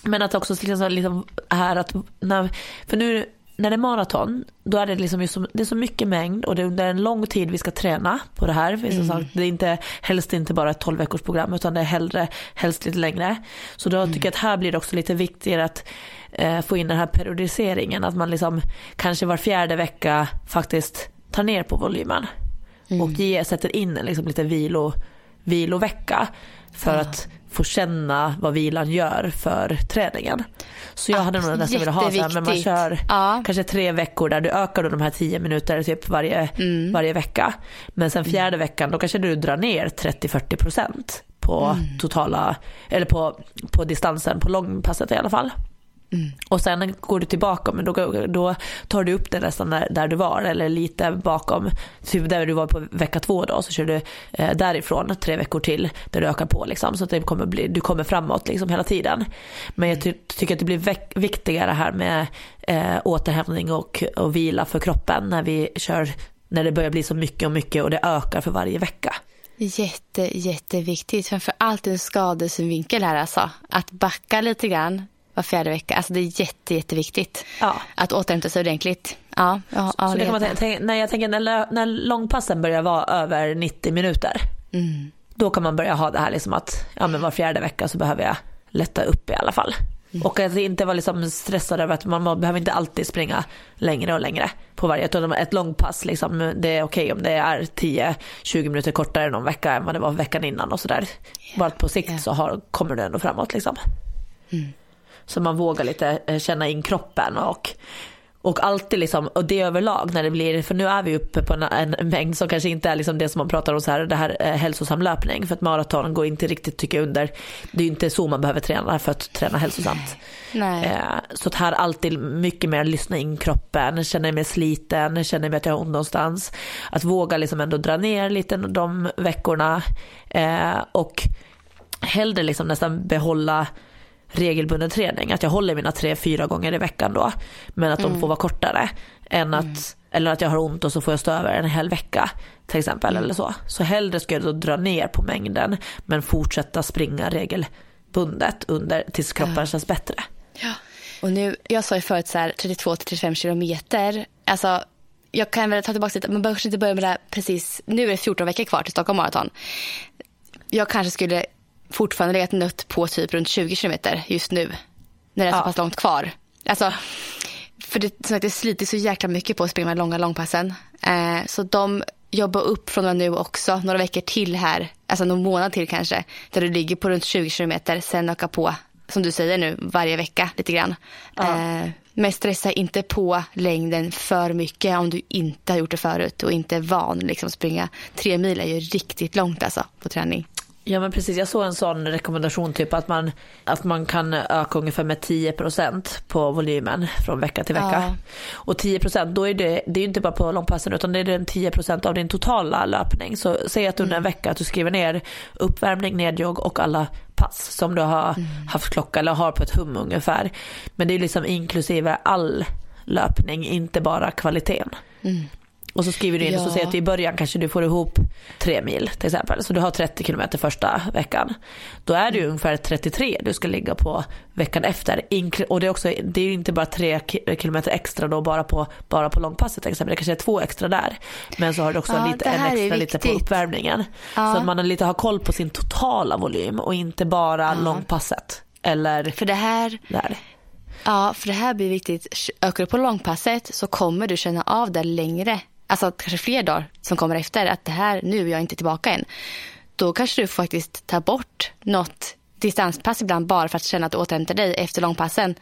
Men att också liksom, liksom här att, när, för nu när det är maraton, då är det liksom det är så mycket mängd och det är under en lång tid vi ska träna på det här. Mm. Sagt, det är inte, helst inte bara ett 12 veckors program utan det är hellre, helst lite längre. Så då mm. tycker jag att här blir det också lite viktigare att eh, få in den här periodiseringen. Att man liksom kanske var fjärde vecka faktiskt tar ner på volymen. Mm. Och ge, sätter in liksom lite vilo, vilovecka. För att få känna vad vilan gör för träningen. Så jag hade nog nästan velat ha så här, men man kör ja. kanske tre veckor där du ökar då de här tio minuter typ varje, mm. varje vecka. Men sen fjärde veckan då kanske du drar ner 30-40% på mm. totala, eller på, på distansen, på långpasset i alla fall. Mm. Och sen går du tillbaka men då, då tar du upp det nästan där, där, du var eller lite bakom. Typ där du var på vecka två då så kör du eh, därifrån tre veckor till där du ökar på liksom. Så att det kommer bli, du kommer framåt liksom hela tiden. Men jag ty tycker att det blir viktigare här med eh, återhämtning och, och vila för kroppen när vi kör när det börjar bli så mycket och mycket och det ökar för varje vecka. Jätte, jätteviktigt. Framför allt en skadesynvinkel här alltså. Att backa lite grann var fjärde vecka. Alltså det är jätte, jätteviktigt ja. att återhämta sig ordentligt. Ja, ja, så, så det kan man tänka, när jag tänker när, när långpassen börjar vara över 90 minuter. Mm. Då kan man börja ha det här liksom att ja, men var fjärde vecka så behöver jag lätta upp i alla fall. Mm. Och att inte vara liksom stressad över att man behöver inte alltid springa längre och längre på varje. Utan ett långpass, liksom, det är okej om det är 10-20 minuter kortare någon vecka än vad det var veckan innan och sådär. Bara på sikt yeah. så har, kommer du ändå framåt liksom. Mm. Så man vågar lite eh, känna in kroppen och och alltid liksom, och det överlag när det blir, för nu är vi uppe på en, en mängd som kanske inte är liksom det som man pratar om så här, det här eh, hälsosam löpning. För att maraton går inte riktigt tycker jag under, det är ju inte så man behöver träna för att träna hälsosamt. Nej. Eh, så att här alltid mycket mer lyssna in kroppen, känner mig sliten, känner mig att jag har ont någonstans. Att våga liksom ändå dra ner lite de veckorna eh, och hellre liksom nästan behålla regelbunden träning. Att jag håller mina tre, fyra gånger i veckan då. Men att de mm. får vara kortare. Än att, mm. Eller att jag har ont och så får jag stå över en hel vecka till exempel. Mm. Eller så. så hellre ska jag då dra ner på mängden men fortsätta springa regelbundet under, tills kroppen ja. känns bättre. Ja. Och nu, jag sa ju förut så här 32 35 kilometer. Alltså jag kan väl ta tillbaka lite, man behöver inte börja med det här precis, nu är det 14 veckor kvar till Stockholm Marathon. Jag kanske skulle fortfarande legat nött på typ runt 20 kilometer just nu. När det är så pass långt kvar. Alltså, för det, så att det sliter så jäkla mycket på att springa de långa långpassen. Eh, så de jobbar upp från och nu också några veckor till här, alltså någon månad till kanske, där du ligger på runt 20 kilometer, sen öka på, som du säger nu, varje vecka lite grann. Ja. Eh, Men stressa inte på längden för mycket om du inte har gjort det förut och inte är van liksom att springa. Tre mil är ju riktigt långt alltså på träning. Ja men precis, jag såg en sån rekommendation typ att man, att man kan öka ungefär med 10% på volymen från vecka till vecka. Ja. Och 10% då är det, det är inte bara på långpassen utan det är den 10% av din totala löpning. Så säg att under en mm. vecka att du skriver ner uppvärmning, nedjogg och alla pass som du har mm. haft klocka eller har på ett hum ungefär. Men det är liksom inklusive all löpning, inte bara kvaliteten. Mm. Och så skriver du in ja. och så säger att i början kanske du får ihop tre mil till exempel. Så du har 30 kilometer första veckan. Då är det ju mm. ungefär 33 du ska ligga på veckan efter. Och det är, också, det är ju inte bara tre kilometer extra då bara på, bara på långpasset till exempel. Det kanske är två extra där. Men så har du också ja, lite, en extra lite på uppvärmningen. Ja. Så att man lite har koll på sin totala volym och inte bara långpasset. Eller För det här, där. Ja, för det här blir viktigt. Ökar du på långpasset så kommer du känna av det längre alltså kanske fler dagar som kommer efter, att det här, nu är jag inte tillbaka än. Då kanske du faktiskt tar bort något distanspass ibland bara för att känna att du återhämtar dig efter långpassen.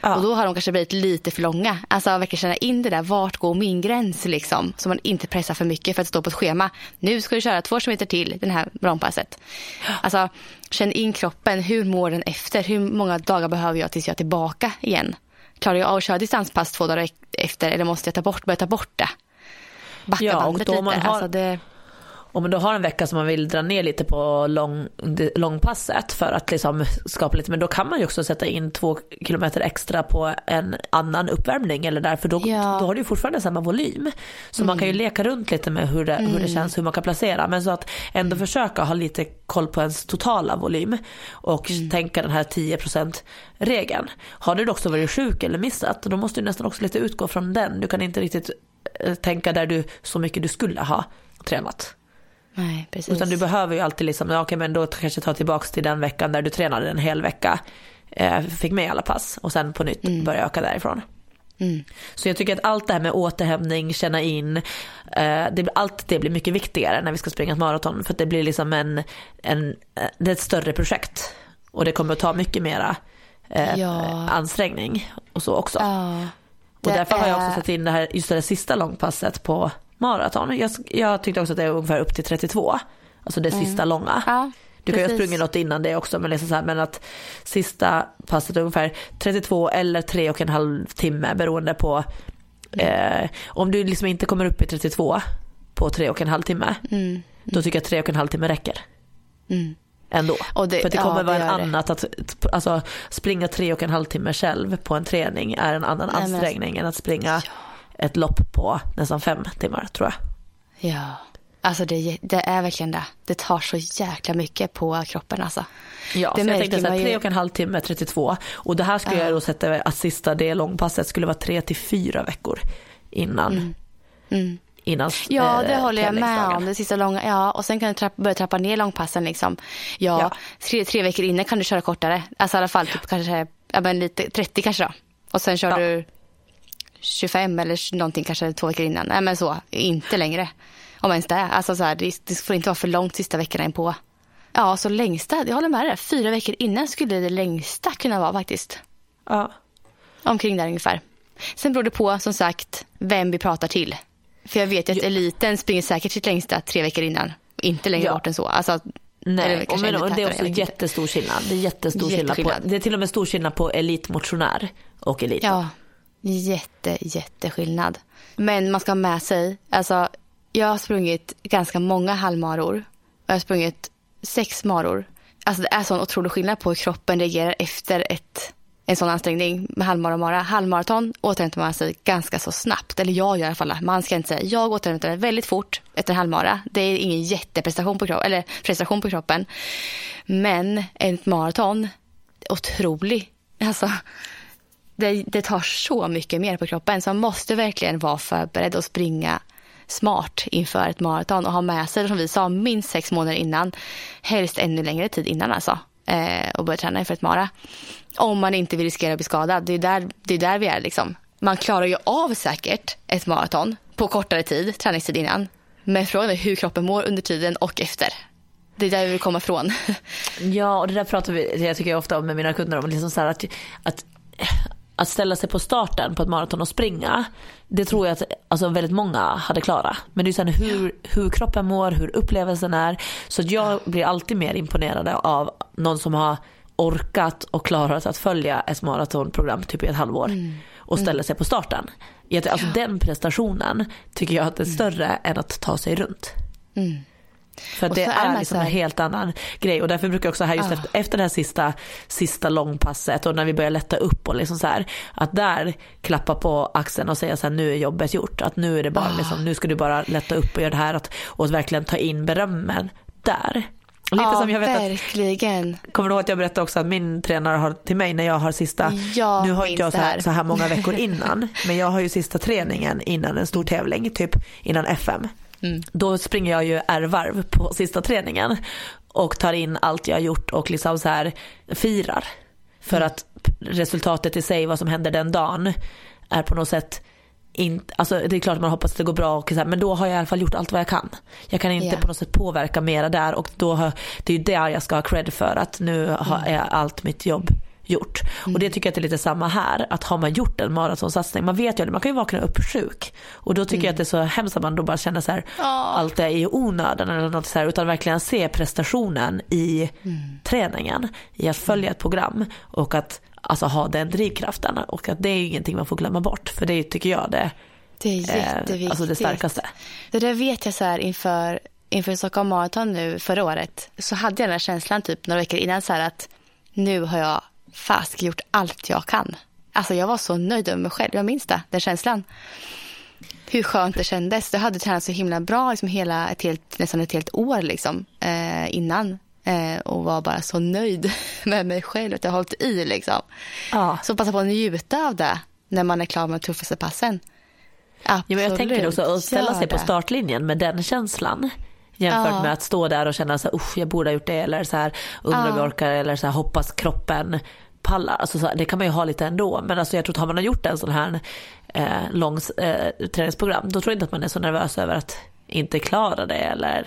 Ja. Och då har de kanske blivit lite för långa. Alltså verkligen känna in det där, vart går min gräns liksom? Så man inte pressar för mycket för att stå på ett schema. Nu ska du köra två kilometer till det här långpasset. Alltså känn in kroppen, hur mår den efter? Hur många dagar behöver jag tills jag är tillbaka igen? Klarar jag av att köra distanspass två dagar efter eller måste jag ta bort, börja ta bort det? Backa ja, bandet lite. Har, alltså det... Om man då har en vecka som man vill dra ner lite på lång, långpasset för att liksom skapa lite, men då kan man ju också sätta in två kilometer extra på en annan uppvärmning eller där, för då, ja. då har du fortfarande samma volym. Så mm. man kan ju mm. leka runt lite med hur det, mm. hur det mm. känns, hur man kan placera, men så att ändå mm. försöka ha lite koll på ens totala volym och mm. tänka den här 10% regeln. Har du också varit sjuk eller missat, då måste du nästan också lite utgå från den. Du kan inte riktigt tänka där du så mycket du skulle ha tränat. Nej, precis. Utan du behöver ju alltid liksom, okej men då kanske ta tillbaka till den veckan där du tränade en hel vecka. Eh, fick med alla pass och sen på nytt mm. börja öka därifrån. Mm. Så jag tycker att allt det här med återhämtning, känna in, eh, det, allt det blir mycket viktigare när vi ska springa ett maraton. För att det blir liksom en, en, eh, det är ett större projekt. Och det kommer att ta mycket mera eh, ja. ansträngning och så också. Ja. Och därför är... har jag också satt in det här, just det sista långpasset på maraton. Jag, jag tyckte också att det är ungefär upp till 32. Alltså det mm. sista långa. Ja, du kan ju ha sprungit något innan det också men, liksom så här, men att sista passet är ungefär 32 eller 3 och en halv timme beroende på mm. eh, om du liksom inte kommer upp i 32 på 3 och en halv timme mm. då tycker jag att 3 och en halv timme räcker. Ändå. Det, För det kommer ja, vara en annat att alltså, springa tre och en halv timme själv på en träning är en annan Nej, ansträngning men... än att springa ja. ett lopp på nästan fem timmar tror jag. Ja, alltså det, det, är verkligen det. Det tar så jäkla mycket på kroppen alltså. Ja, det så jag tänkte så här, tre och en halv timme, 32. Och det här skulle ja. jag då sätta att sista det långpasset skulle vara tre till fyra veckor innan. Mm. Mm innan Ja, det eh, håller jag med om. Det sista långa, ja, och sen kan du trappa, börja trappa ner långpassen. Liksom. Ja, ja. Tre, tre veckor innan kan du köra kortare. Alltså i alla fall typ, kanske, ja, men lite, 30 kanske då. Och sen kör ja. du 25 eller någonting kanske två veckor innan. Nej men så, inte längre. Om ens det. Alltså så här, det, det får inte vara för långt sista veckorna in på. Ja, så längsta, jag håller med dig. Fyra veckor innan skulle det längsta kunna vara faktiskt. Ja. Omkring där ungefär. Sen beror det på som sagt vem vi pratar till. För jag vet ju att eliten springer säkert sitt längsta tre veckor innan. Inte längre ja. bort än så. Alltså, Nej, och men, och det är också jättestor skillnad. Det är jättestor skillnad på, det är till och med stor skillnad på elitmotionär och elit. Ja, jätte, jätteskillnad. Men man ska ha med sig, alltså jag har sprungit ganska många halvmaror. Jag har sprungit sex maror. Alltså det är sån otrolig skillnad på hur kroppen reagerar efter ett en sån ansträngning med halvmaraton. Halvmaraton återhämtar man sig ganska så snabbt. Eller jag gör i alla fall. Man ska inte säga. Jag återhämtar mig väldigt fort efter en halvmara. Det är ingen jätteprestation på, kroppen, eller prestation på kroppen. Men ett maraton, otrolig. Alltså, det, det tar så mycket mer på kroppen. Så man måste verkligen vara förberedd och springa smart inför ett maraton och ha med sig, som vi sa, minst sex månader innan. Helst ännu längre tid innan alltså. Eh, och börja träna inför ett mara. Om man inte vill riskera att bli skadad. Det är där, det är där vi är. Liksom. Man klarar ju av säkert ett maraton på kortare tid, träningstid innan. Men frågan är hur kroppen mår under tiden och efter. Det är där vi vill komma ifrån. [laughs] Ja, och det där pratar vi, jag tycker jag ofta om med mina kunder om. Liksom så att, att att ställa sig på starten på ett maraton och springa, det tror jag att alltså, väldigt många hade klarat. Men det är sen hur, hur kroppen mår, hur upplevelsen är. Så jag blir alltid mer imponerad av någon som har orkat och klarat att följa ett maratonprogram typ i ett halvår mm. och ställa sig på starten. Alltså den prestationen tycker jag att är större mm. än att ta sig runt. För det är, är liksom en helt annan grej och därför brukar jag också här just oh. efter, efter det här sista, sista långpasset och när vi börjar lätta upp och liksom så här, att där klappa på axeln och säga så här nu är jobbet gjort, att nu är det bara oh. liksom, nu ska du bara lätta upp och göra det här att, och att verkligen ta in berömmen där. Lite ja, som jag vet verkligen. Att, kommer du ihåg att jag berättade också att min tränare har till mig när jag har sista, jag nu har inte jag så här, så här många veckor [laughs] innan, men jag har ju sista träningen innan en stor tävling, typ innan FM. Mm. Då springer jag ju R-varv på sista träningen och tar in allt jag har gjort och liksom så här firar. För mm. att resultatet i sig, vad som händer den dagen, är på något sätt inte, alltså det är klart att man hoppas att det går bra och så här, men då har jag i alla fall gjort allt vad jag kan. Jag kan inte yeah. på något sätt påverka mera där och då har, det är ju där jag ska ha cred för att nu har, mm. är allt mitt jobb gjort. Mm. Och det tycker jag att det är lite samma här, att har man gjort en maratonsatsning, man vet ju det, man kan ju vakna upp sjuk. Och då tycker mm. jag att det är så hemskt att man då bara känner så här, oh. allt är i onödan eller något så här, utan verkligen se prestationen i mm. träningen, i att följa ett program och att alltså, ha den drivkraften. Och att det är ingenting man får glömma bort, för det tycker jag det, det är jätteviktigt. Eh, alltså det starkaste. Det där vet jag så här inför inför Stockholm Marathon nu förra året så hade jag den här känslan typ några veckor innan så här att nu har jag fast gjort allt jag kan. Alltså jag var så nöjd med mig själv. Jag minns det, den känslan. Hur skönt det kändes. Jag hade tränat så himla bra liksom hela ett helt, nästan ett helt år liksom, eh, innan. Eh, och var bara så nöjd [laughs] med mig själv att jag hållit i. Liksom. Ja. Så passa på att njuta av det när man är klar med de tuffaste passen. Absolut. Ja, jag tänker också att ställa sig på startlinjen med den känslan. Jämfört ja. med att stå där och känna så här, jag borde ha gjort det eller så här, undrar om jag orkar eller så här, hoppas kroppen pallar. Alltså, så det kan man ju ha lite ändå. Men alltså, jag tror att har man gjort en sån här eh, lång eh, träningsprogram, då tror jag inte att man är så nervös över att inte klara det eller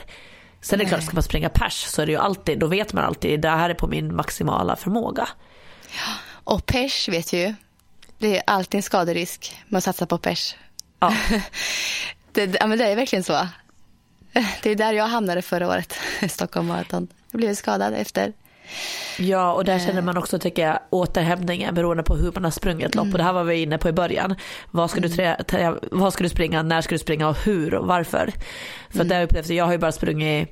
Sen är det klart, ska man springa pers så är det ju alltid, då vet man alltid, det här är på min maximala förmåga. Ja, och pers vet ju, det är alltid en skaderisk att satsa på pers. Ja. [laughs] det, ja, men det är verkligen så. Det är där jag hamnade förra året, Stockholm Marathon. Jag blev skadad efter. Ja, och där känner eh. man också tycker jag återhämtningen beroende på hur man har sprungit lopp. Mm. Och det här var vi inne på i början. Vad ska, mm. du trä, vad ska du springa, när ska du springa och hur och varför? För mm. där upplevs jag har ju bara sprungit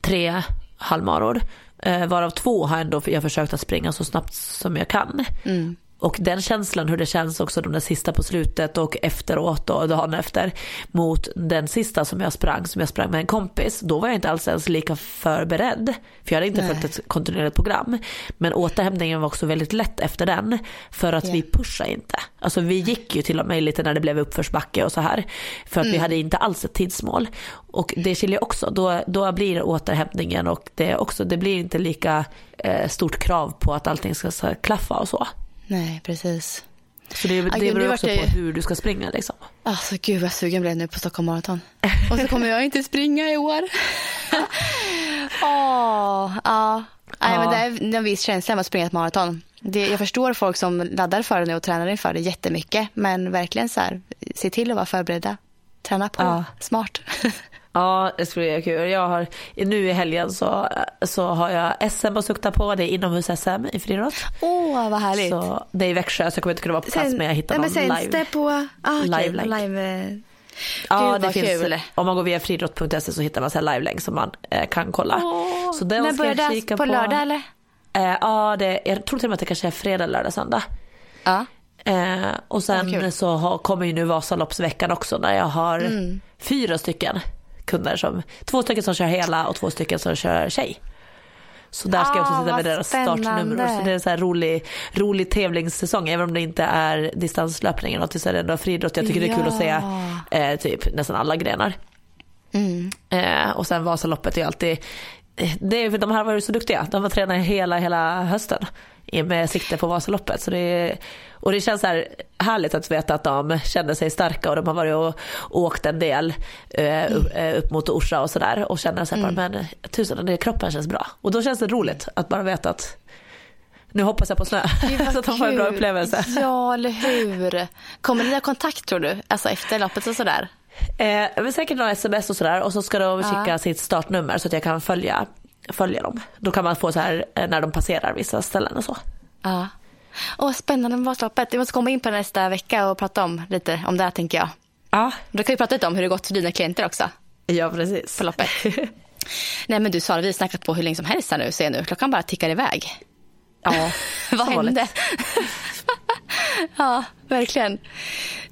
tre halvmaror. Eh, varav två har ändå jag försökt att springa så snabbt som jag kan. Mm. Och den känslan hur det känns också de där sista på slutet och efteråt och dagen efter mot den sista som jag sprang, som jag sprang med en kompis, då var jag inte alls ens lika förberedd. För jag hade inte Nej. följt ett kontinuerligt program. Men återhämtningen var också väldigt lätt efter den för att yeah. vi pushade inte. Alltså vi gick ju till och med lite när det blev uppförsbacke och så här. För att mm. vi hade inte alls ett tidsmål. Och det skiljer också, då, då blir återhämtningen och det, också, det blir inte lika eh, stort krav på att allting ska, ska klaffa och så. Nej, precis. Så det, det beror också på hur du ska springa liksom. Alltså gud vad sugen blev nu på Stockholm Marathon. [laughs] Och så kommer jag inte springa i år. [laughs] Åh, ja. Nej, men det är en viss känsla med att springa ett maraton. Det, jag förstår folk som laddar för det nu och tränar inför det jättemycket. Men verkligen så här, se till att vara förberedda. Träna på, ja. smart. [laughs] Ja, det skulle bli kul. Jag har, nu i helgen så, så har jag SM att sukta på. Det är inomhus-SM i friidrott. Åh, oh, vad härligt. Så det är i Växjö så jag kommer inte kunna vara på plats Sen, men jag hittar någon men live. på, ah, okay, live, live. Eh, ja, det finns, kul. om man går via friidrott.se så hittar man så här live-länk som man eh, kan kolla. Oh, så den när börjar det? På, på lördag eller? Eh, ja, det, jag tror till och med att det kanske är fredag, lördag, söndag. Ja. Eh, och sen oh, så har, kommer ju nu Vasaloppsveckan också när jag har mm. fyra stycken kunder som, två stycken som kör hela och två stycken som kör tjej. Så där ska jag också sitta med deras startnummer. Så det är en så här rolig, rolig tävlingssäsong. Även om det inte är distanslöpning eller något så är det ändå friidrott. Jag tycker ja. det är kul att se eh, typ nästan alla grenar. Mm. Eh, och sen Vasaloppet är alltid, eh, det är, de här var ju så duktiga. De var tränade hela, hela hösten med sikte på Vasaloppet. Så det är, och det känns så här härligt att veta att de känner sig starka och de har varit och åkt en del eh, upp, eh, upp mot Orsa och sådär och känner så här mm. men tusen, det, kroppen känns bra. Och då känns det roligt att bara veta att Nu hoppas jag på snö [laughs] så att de får en bra upplevelse. Ja, eller hur. Kommer ni ha kontakt tror du? Alltså efter loppet och sådär? Eh, säkert några sms och sådär och så ska de skicka ja. sitt startnummer så att jag kan följa, följa dem. Då kan man få så här eh, när de passerar vissa ställen och så. Ja. Åh, spännande med Vasaloppet. Vi måste komma in på nästa vecka och prata om lite om det här tänker jag. Ja. Då kan vi prata lite om hur det gått för dina klienter också. Ja, precis. På loppet. [laughs] Nej men du Sara, vi har snackat på hur länge som helst här nu, ser nu. Klockan bara tickar iväg. Ja, [laughs] Vad hände? [laughs] [laughs] ja, verkligen.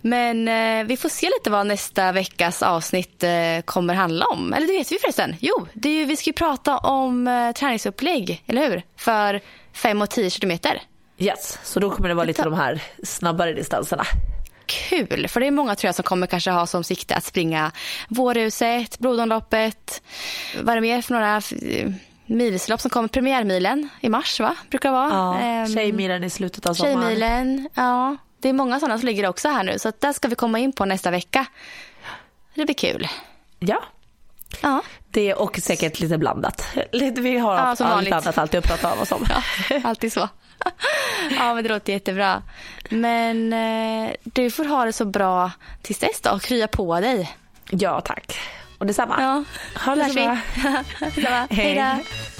Men eh, vi får se lite vad nästa veckas avsnitt eh, kommer handla om. Eller det vet vi förresten. Jo, det är ju, vi ska ju prata om eh, träningsupplägg, eller hur? För 5 och 10 kilometer. Yes, så då kommer det vara lite de här snabbare distanserna. Kul, för det är många tror jag som kommer kanske ha som sikte att springa Vårhuset, Blodomloppet. Vad är det mer för några milslopp som kommer? Premiärmilen i mars va? Brukar vara. Ja, um, Tjejmilen i slutet av sommaren. Tjejmilen, ja. Det är många sådana som ligger också här nu så att där ska vi komma in på nästa vecka. Det blir kul. Ja. Ja. Det och säkert lite blandat. [laughs] Vi har ja, allt vanligt. annat alltid att prata om oss [laughs] om. Ja, alltid så. [laughs] Ja, men det låter jättebra. Men eh, du får ha det så bra tills dess då och krya på dig. Ja, tack. Och detsamma. Ja, det så bra. [laughs] Hej då.